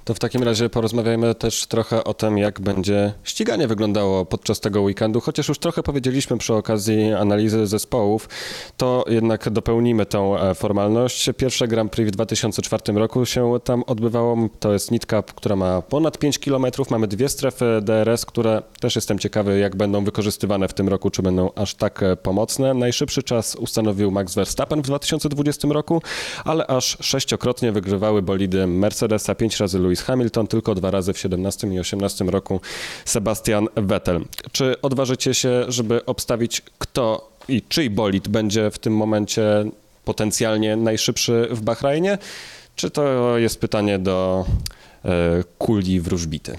To w takim razie porozmawiajmy też trochę o tym, jak będzie ściganie wyglądało podczas tego weekendu. Chociaż już trochę powiedzieliśmy przy okazji analizy zespołów, to jednak dopełnimy tą e, formalność. Pierwsze Grand Prix w 2004 roku się tam odbywało. To jest Nit Cup, która ma ponad 5 km. Mamy dwie strefy DRS, które też jestem ciekawy, jak będą wykorzystywane w tym roku, czy będą aż tak e, pomocne. Najszybszy czas ustanowił Max Verstappen w 2020 roku, ale aż sześciokrotnie wygrywały bolidy Mercedesa, pięć razy Lewis Hamilton, tylko dwa razy w 17 i 18 roku Sebastian Vettel. Czy odważycie się, żeby obstawić, kto i czyj bolid będzie w tym momencie potencjalnie najszybszy w Bahrajnie? Czy to jest pytanie do e, kuli wróżbity?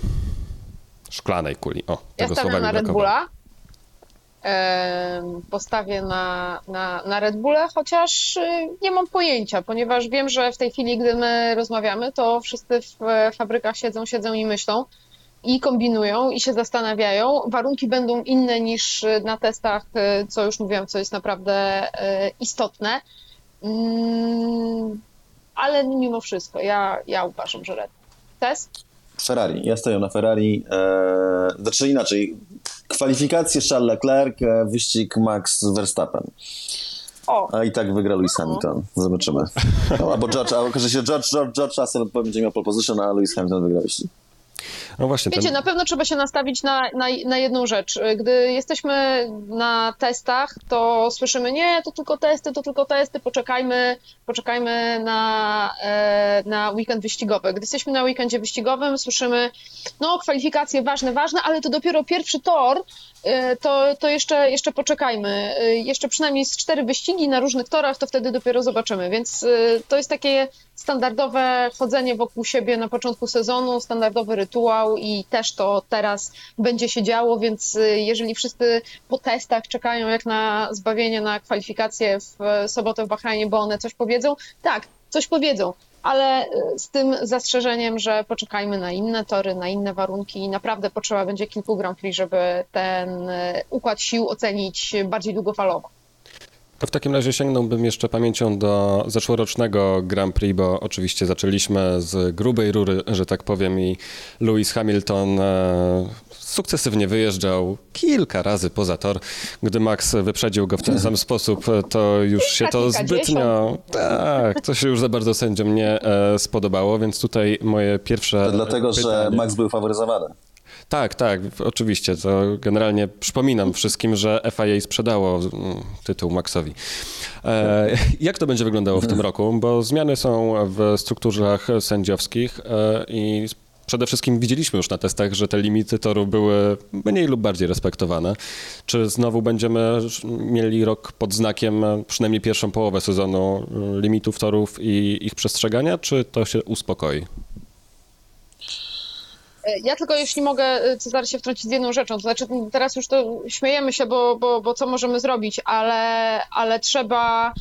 Szklanej kuli. O, Ja tego słowa na mi Red. Bulla. Postawię na, na, na Red Bulla, chociaż y, nie mam pojęcia, ponieważ wiem, że w tej chwili, gdy my rozmawiamy, to wszyscy w fabrykach siedzą, siedzą i myślą, i kombinują i się zastanawiają. Warunki będą inne niż na testach, co już mówiłam, co jest naprawdę istotne. Mm, ale mimo wszystko, ja, ja uważam, że Red Test? Ferrari. Ja stoję na Ferrari. Eee, znaczy inaczej. Kwalifikacje Charles Leclerc, e, wyścig Max Verstappen. O. A i tak wygra Lewis Hamilton. Zobaczymy. No, albo George, a okaże się George, George, George Russell będzie miał pole position, a Lewis Hamilton wygra wyścig. No właśnie. Wiecie, ten... na pewno trzeba się nastawić na, na, na, jedną rzecz. Gdy jesteśmy na testach, to słyszymy, nie, to tylko testy, to tylko testy, poczekajmy, poczekajmy na, e, na weekend wyścigowy. Gdy jesteśmy na weekendzie wyścigowym, słyszymy, no kwalifikacje ważne, ważne, ale to dopiero pierwszy tor, e, to, to jeszcze, jeszcze poczekajmy. E, jeszcze przynajmniej z cztery wyścigi na różnych torach, to wtedy dopiero zobaczymy. Więc to jest takie standardowe chodzenie wokół siebie na początku sezonu, standardowy rytuał i też to teraz będzie się działo, więc y, jeżeli wszyscy po testach czekają jak na zbawienie, na kwalifikacje w sobotę w Bahrajnie, bo one coś powiedzą, tak, coś powiedzą, ale y, z tym zastrzeżeniem, że poczekajmy na inne tory, na inne warunki i naprawdę potrzeba będzie kilku Grand Prix, żeby ten y, układ sił ocenić bardziej długofalowo. To w takim razie sięgnąłbym jeszcze pamięcią do zeszłorocznego Grand Prix, bo oczywiście zaczęliśmy z grubej rury, że tak powiem, i Lewis Hamilton e, sukcesywnie wyjeżdżał kilka razy poza tor. Gdy Max wyprzedził go w ten sam sposób, to już się to zbytnio... Tak, to się już za bardzo sędziom nie e, spodobało, więc tutaj moje pierwsze To dlatego, pytanie... że Max był faworyzowany. Tak, tak, oczywiście. To generalnie przypominam wszystkim, że FIA sprzedało mm, tytuł Maxowi. E, jak to będzie wyglądało w tym roku? Bo zmiany są w strukturach sędziowskich e, i Przede wszystkim widzieliśmy już na testach, że te limity toru były mniej lub bardziej respektowane. Czy znowu będziemy mieli rok pod znakiem przynajmniej pierwszą połowę sezonu limitów torów i ich przestrzegania, czy to się uspokoi? Ja tylko jeśli mogę, y, Cezary, się wtrącić z jedną rzeczą, to znaczy teraz już to śmiejemy się, bo, bo, bo co możemy zrobić, ale, ale trzeba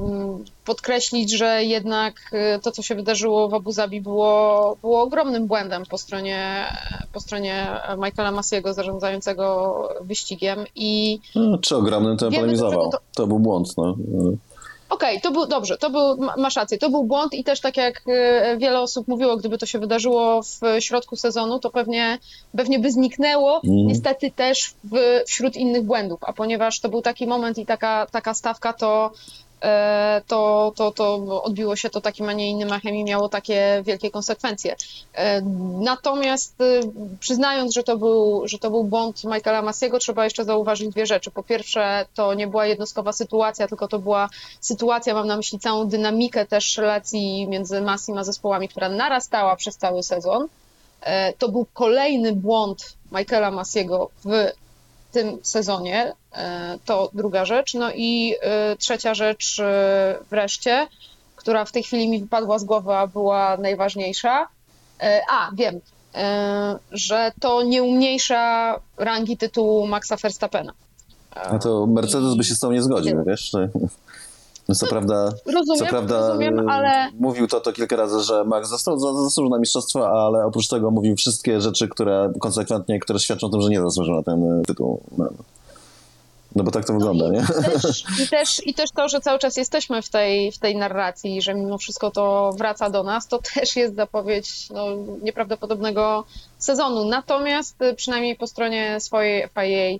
mm, podkreślić, że jednak y, to, co się wydarzyło w Abu Zabi było, było ogromnym błędem po stronie, po stronie Michaela Masiego zarządzającego wyścigiem i... No, czy ogromnym to polemizował. To... to był błąd, no. Okej, okay, to był dobrze, to był, masz rację, to był błąd i też tak jak e, wiele osób mówiło, gdyby to się wydarzyło w środku sezonu, to pewnie, pewnie by zniknęło, mm. niestety też w, wśród innych błędów, a ponieważ to był taki moment i taka, taka stawka, to to, to, to odbiło się to takim, a nie innym echem i miało takie wielkie konsekwencje. E, natomiast e, przyznając, że to był, że to był błąd Michaela Massiego, trzeba jeszcze zauważyć dwie rzeczy. Po pierwsze, to nie była jednostkowa sytuacja, tylko to była sytuacja, mam na myśli całą dynamikę też relacji między Massim a zespołami, która narastała przez cały sezon. To był kolejny błąd Michaela Massiego w tym sezonie. E, to druga rzecz. No i e, trzecia rzecz e, wreszcie, która w tej chwili mi wypadła z głowy, a była najważniejsza. A, wiem, że to nie umniejsza rangi tytułu Maxa Verstappena. A to Mercedes by się z tą nie zgodził, wiesz? No, co prawda, rozumiem, co prawda rozumiem, ale... mówił to, to kilka razy, że Max został zasłużył na mistrzostwo, ale oprócz tego mówił wszystkie rzeczy, które konsekwentnie, które świadczą o tym, że nie zasłużył na ten tytuł. No, no bo tak to wygląda, no i, nie? Też, i, też, I też to, że cały czas jesteśmy w tej, w tej narracji, że mimo wszystko to wraca do nas, to też jest zapowiedź no, nieprawdopodobnego sezonu. Natomiast y, przynajmniej po stronie swojej FIA E,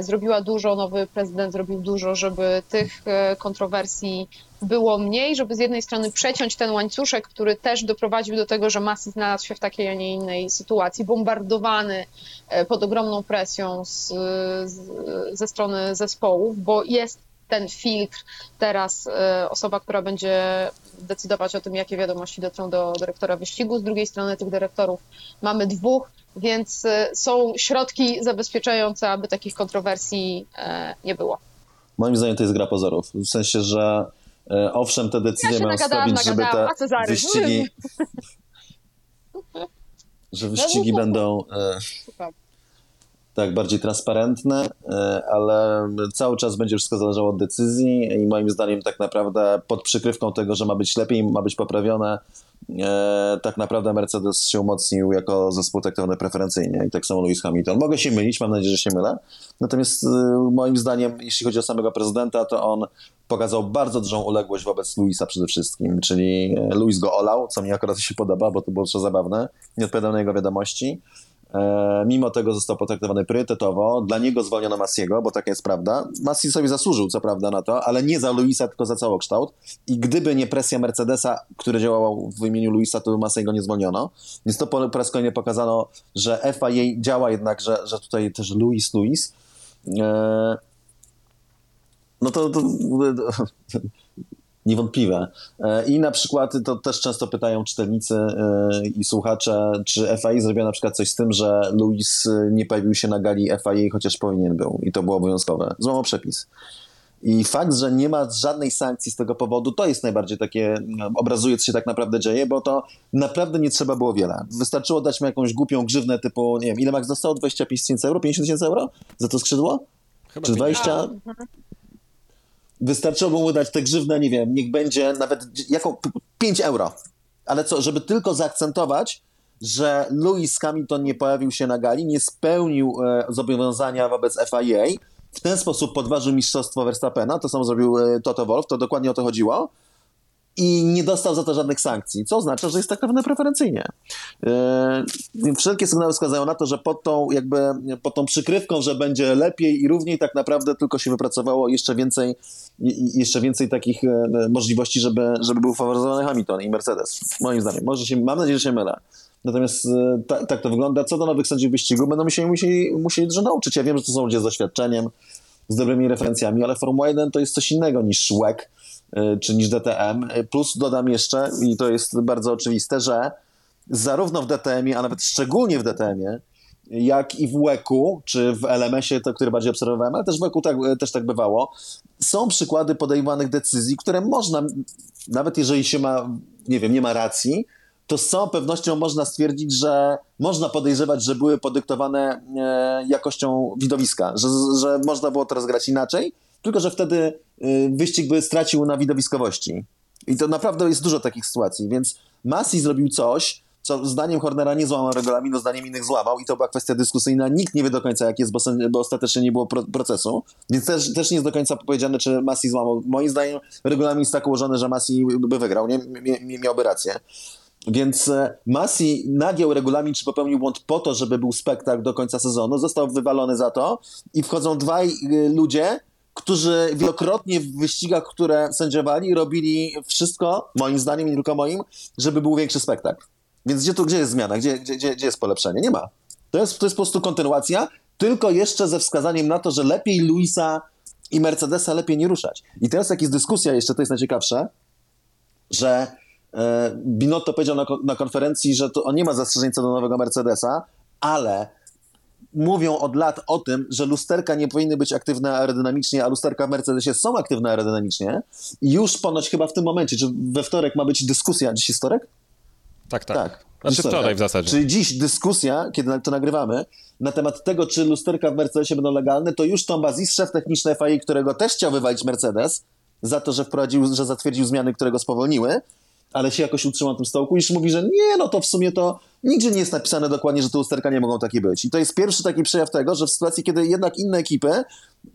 zrobiła dużo, nowy prezydent zrobił dużo, żeby tych e, kontrowersji było mniej, żeby z jednej strony przeciąć ten łańcuszek, który też doprowadził do tego, że Masi znalazł się w takiej, a nie innej sytuacji, bombardowany e, pod ogromną presją z, z, ze strony zespołów, bo jest ten filtr teraz osoba, która będzie decydować o tym, jakie wiadomości dotrą do dyrektora wyścigu. Z drugiej strony tych dyrektorów mamy dwóch, więc y, są środki zabezpieczające, aby takich kontrowersji e, nie było. Moim zdaniem to jest gra pozorów. W sensie, że e, owszem, te decyzje ja mają sprawić, żeby te wyścigi, że wyścigi będą e, tak bardziej transparentne, ale cały czas będzie wszystko zależało od decyzji i moim zdaniem tak naprawdę pod przykrywką tego, że ma być lepiej, ma być poprawione, e, tak naprawdę Mercedes się umocnił jako zespół taktowny preferencyjnie i tak samo Lewis Hamilton. Mogę się mylić, mam nadzieję, że się mylę. Natomiast e, moim zdaniem, jeśli chodzi o samego prezydenta, to on pokazał bardzo dużą uległość wobec Luisa przede wszystkim, czyli e, Luis go olał, co mi akurat się podoba, bo to było zabawne, nie odpowiadał na jego wiadomości. E, mimo tego został potraktowany priorytetowo. Dla niego zwolniono Massiego, bo taka jest prawda. Massi sobie zasłużył, co prawda, na to, ale nie za Luisa, tylko za całokształt. I gdyby nie presja Mercedesa, który działał w imieniu Luisa, to Massiego nie zwolniono. Więc to po, raz kolejny pokazano, że FIA działa jednak, że, że tutaj też Luis, Luis. E, no to, to, Niewątpliwe. E, I na przykład to też często pytają czytelnicy e, i słuchacze, czy FIA zrobiła na przykład coś z tym, że Luis nie pojawił się na gali FIA, chociaż powinien był i to było obowiązkowe. Złamał przepis. I fakt, że nie ma żadnej sankcji z tego powodu, to jest najbardziej takie, obrazuje, co się tak naprawdę dzieje, bo to naprawdę nie trzeba było wiele. Wystarczyło dać mu jakąś głupią grzywnę typu, nie wiem, ile Max dostał? 25 tysięcy euro? 50 tysięcy euro? Za to skrzydło? Chyba Czy 20? Wystarczyłoby mu dać tę grzywnę, nie wiem, niech będzie nawet jako 5 euro. Ale co, żeby tylko zaakcentować, że Lewis Hamilton nie pojawił się na gali, nie spełnił e, zobowiązania wobec FIA, w ten sposób podważył mistrzostwo Verstappena, to samo zrobił e, Toto Wolff, to dokładnie o to chodziło i nie dostał za to żadnych sankcji, co oznacza, że jest tak naprawdę preferencyjnie. Yy, wszelkie sygnały wskazują na to, że pod tą, jakby, pod tą przykrywką, że będzie lepiej i równiej, tak naprawdę tylko się wypracowało jeszcze więcej, jeszcze więcej takich e, możliwości, żeby, żeby był faworyzowany Hamilton i Mercedes. Moim zdaniem. Może się, mam nadzieję, że się mylę. Natomiast e, ta, tak to wygląda. Co do nowych sędziów wyścigu, będą musieli, musieli, musieli dużo nauczyć. Ja wiem, że to są ludzie z doświadczeniem, z dobrymi referencjami, ale Formuła 1 to jest coś innego niż Y, czy niż DTM. Plus dodam jeszcze, i to jest bardzo oczywiste, że zarówno w DTM-ie, a nawet szczególnie w DTM-ie, jak i w WEC-u, czy w LMS-ie, to, który bardziej obserwowałem, ale też w WEC-u tak, też tak bywało, są przykłady podejmowanych decyzji, które można, nawet jeżeli się ma, nie wiem, nie ma racji, to z całą pewnością można stwierdzić, że można podejrzewać, że były podyktowane e, jakością widowiska, że, że można było to rozgrać inaczej, tylko że wtedy y, wyścig by stracił na widowiskowości. I to naprawdę jest dużo takich sytuacji, więc Masi zrobił coś, co zdaniem Hornera nie złamał regulaminu, zdaniem innych złamał i to była kwestia dyskusyjna. Nikt nie wie do końca, jak jest, bo, bo ostatecznie nie było pro, procesu, więc też, też nie jest do końca powiedziane, czy Masi złamał. Moim zdaniem regulamin jest tak ułożony, że Masi by wygrał, nie? miałby rację. Więc e, Masi nagiął regulamin, czy popełnił błąd po to, żeby był spektakl do końca sezonu, został wywalony za to i wchodzą dwaj y, ludzie, którzy wielokrotnie w wyścigach, które sędziowali, robili wszystko, moim zdaniem, nie tylko moim, żeby był większy spektakl. Więc gdzie, tu, gdzie jest zmiana? Gdzie, gdzie, gdzie jest polepszenie? Nie ma. To jest, to jest po prostu kontynuacja, tylko jeszcze ze wskazaniem na to, że lepiej Luisa i Mercedesa lepiej nie ruszać. I teraz jak jest dyskusja, jeszcze to jest najciekawsze, że e, Binotto powiedział na, na konferencji, że to on nie ma zastrzeżeń co do nowego Mercedesa, ale mówią od lat o tym, że lusterka nie powinny być aktywne aerodynamicznie, a lusterka w Mercedesie są aktywne aerodynamicznie. I już ponoć chyba w tym momencie, czy we wtorek ma być dyskusja, dziś jest wtorek? Tak, tak. Tak. Znaczy wczoraj w zasadzie. Czyli dziś dyskusja, kiedy to nagrywamy, na temat tego, czy lusterka w Mercedesie będą legalne, to już Tom Bazis, szef techniczny FIA, którego też chciał wywalić Mercedes, za to, że wprowadził, że zatwierdził zmiany, które go spowolniły, ale się jakoś utrzymał na tym stołku, już mówi, że nie, no to w sumie to nigdzie nie jest napisane dokładnie, że te lusterka nie mogą takie być. I to jest pierwszy taki przejaw tego, że w sytuacji, kiedy jednak inne ekipy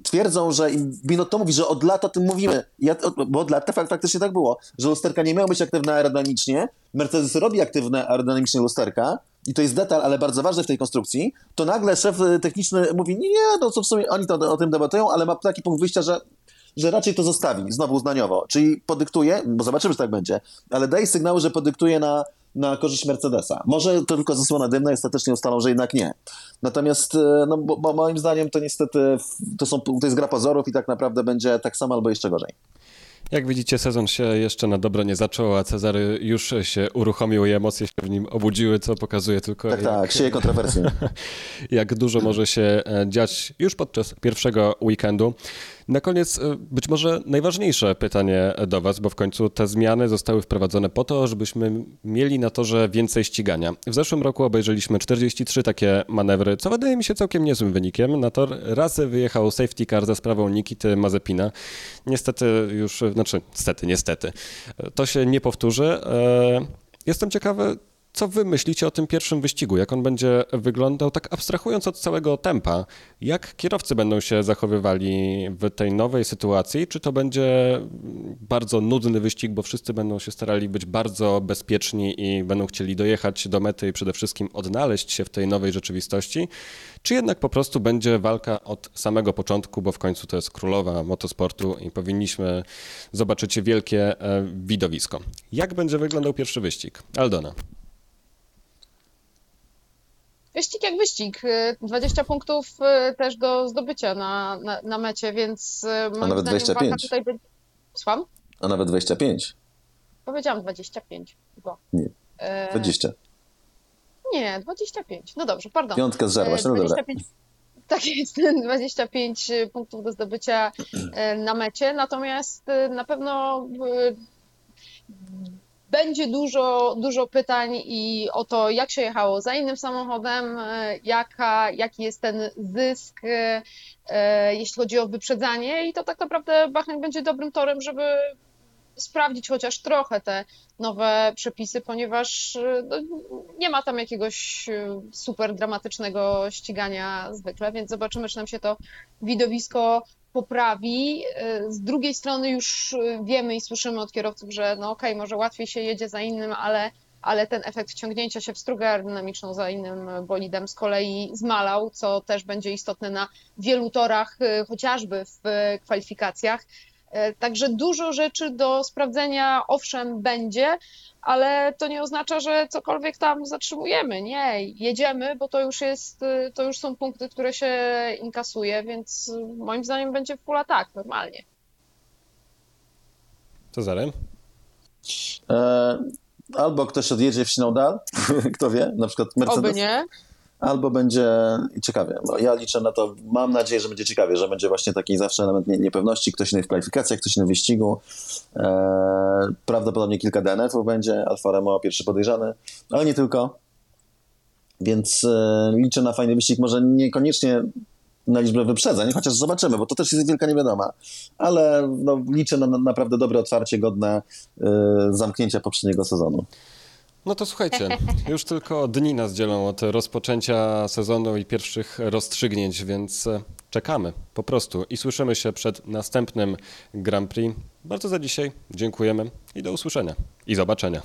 twierdzą, że Binotto mówi, że od lat o tym mówimy, ja, bo od lat to faktycznie tak było, że lusterka nie mają być aktywne aerodynamicznie, Mercedes robi aktywne aerodynamicznie lusterka, i to jest detal, ale bardzo ważny w tej konstrukcji, to nagle szef techniczny mówi, nie, no co w sumie oni to o tym debatują, ale ma taki punkt wyjścia, że że raczej to zostawi, znowu uznaniowo. Czyli podyktuje, bo zobaczymy, że tak będzie, ale daje sygnały, że podyktuje na, na korzyść Mercedesa. Może to tylko zasłona dymna i ostatecznie ustalą, że jednak nie. Natomiast e, no, bo, bo moim zdaniem to niestety to, są, to jest gra pozorów i tak naprawdę będzie tak samo albo jeszcze gorzej. Jak widzicie, sezon się jeszcze na dobre nie zaczął, a Cezary już się uruchomił i emocje się w nim obudziły, co pokazuje tylko. Tak, jak, tak, sieje kontrowersje. jak dużo może się e, dziać już podczas pierwszego weekendu. Na koniec e, być może najważniejsze pytanie do Was, bo w końcu te zmiany zostały wprowadzone po to, żebyśmy mieli na torze więcej ścigania. W zeszłym roku obejrzeliśmy 43 takie manewry, co wydaje mi się całkiem niezłym wynikiem. Na tor raz wyjechał safety car za sprawą Nikity Mazepina. Niestety już, znaczy niestety, niestety, to się nie powtórzy. E, Jestem ciekawy, co wy myślicie o tym pierwszym wyścigu? Jak on będzie wyglądał, tak abstrahując od całego tempa? Jak kierowcy będą się zachowywali w tej nowej sytuacji? Czy to będzie bardzo nudny wyścig, bo wszyscy będą się starali być bardzo bezpieczni i będą chcieli dojechać do mety i przede wszystkim odnaleźć się w tej nowej rzeczywistości? Czy jednak po prostu będzie walka od samego początku, bo w końcu to jest królowa motosportu i powinniśmy zobaczyć wielkie e, widowisko? Jak będzie wyglądał pierwszy wyścig? Aldona. Wyścig jak wyścig. Y, 20 punktów y, też do zdobycia na, na, na mecie, więc y, moim nawet zdaniem 25. walka tutaj. Słucham? A nawet 25. Powiedziałam 25. Bo, Nie. e, 20. Nie, 25. No dobrze, pardon. Piątkę zżarłaś, E, no dobra. 25, tak jest, 25 punktów do zdobycia e, na mecie, natomiast e, na pewno e, będzie dużo, dużo pytań i o to, jak się jechało za innym samochodem, e, jaka, jaki jest ten zysk, e, e, jeśli chodzi o wyprzedzanie. I to tak naprawdę Bahrain będzie dobrym torem, żeby sprawdzić chociaż trochę te nowe przepisy, ponieważ no, nie ma tam jakiegoś super dramatycznego ścigania zwykle, więc zobaczymy, czy nam się to widowisko poprawi. E, Z drugiej strony już e, wiemy i słyszymy od kierowców, że no okej, może łatwiej się jedzie za innym, ale, ale ten efekt wciągnięcia się w strugę aerodynamiczną za innym bolidem z kolei zmalał, co też będzie istotne na wielu torach, e, chociażby w kwalifikacjach. E, Także dużo rzeczy do sprawdzenia, owszem, będzie, ale to nie oznacza, że cokolwiek tam zatrzymujemy. Nie, jedziemy, bo to już jest, y, to już są punkty, które się inkasuje, więc moim zdaniem będzie w full tak, normalnie. Cezary? E, albo ktoś odjedzie w siną dal, kto wie, na przykład Mercedes. Oby nie. Albo będzie ciekawie. No, ja liczę na to, mam nadzieję, że będzie ciekawie, że będzie właśnie taki zawsze element nie- niepewności, ktoś inny w kwalifikacjach, ktoś inny w wyścigu. E, prawdopodobnie kilka DNF-ów będzie, Alfa Romeo pierwszy podejrzany, ale nie tylko. Więc e, liczę na fajny wyścig, może niekoniecznie na liczbę wyprzedzeń, chociaż zobaczymy, bo to też jest wielka niewiadoma. Ale no, liczę na, na naprawdę dobre otwarcie, godne e, zamknięcia poprzedniego sezonu. No to słuchajcie, już tylko dni nas dzielą od rozpoczęcia sezonu i pierwszych rozstrzygnięć, więc e, czekamy po prostu i słyszymy się przed następnym Grand Prix. Bardzo za dzisiaj dziękujemy i do usłyszenia i zobaczenia.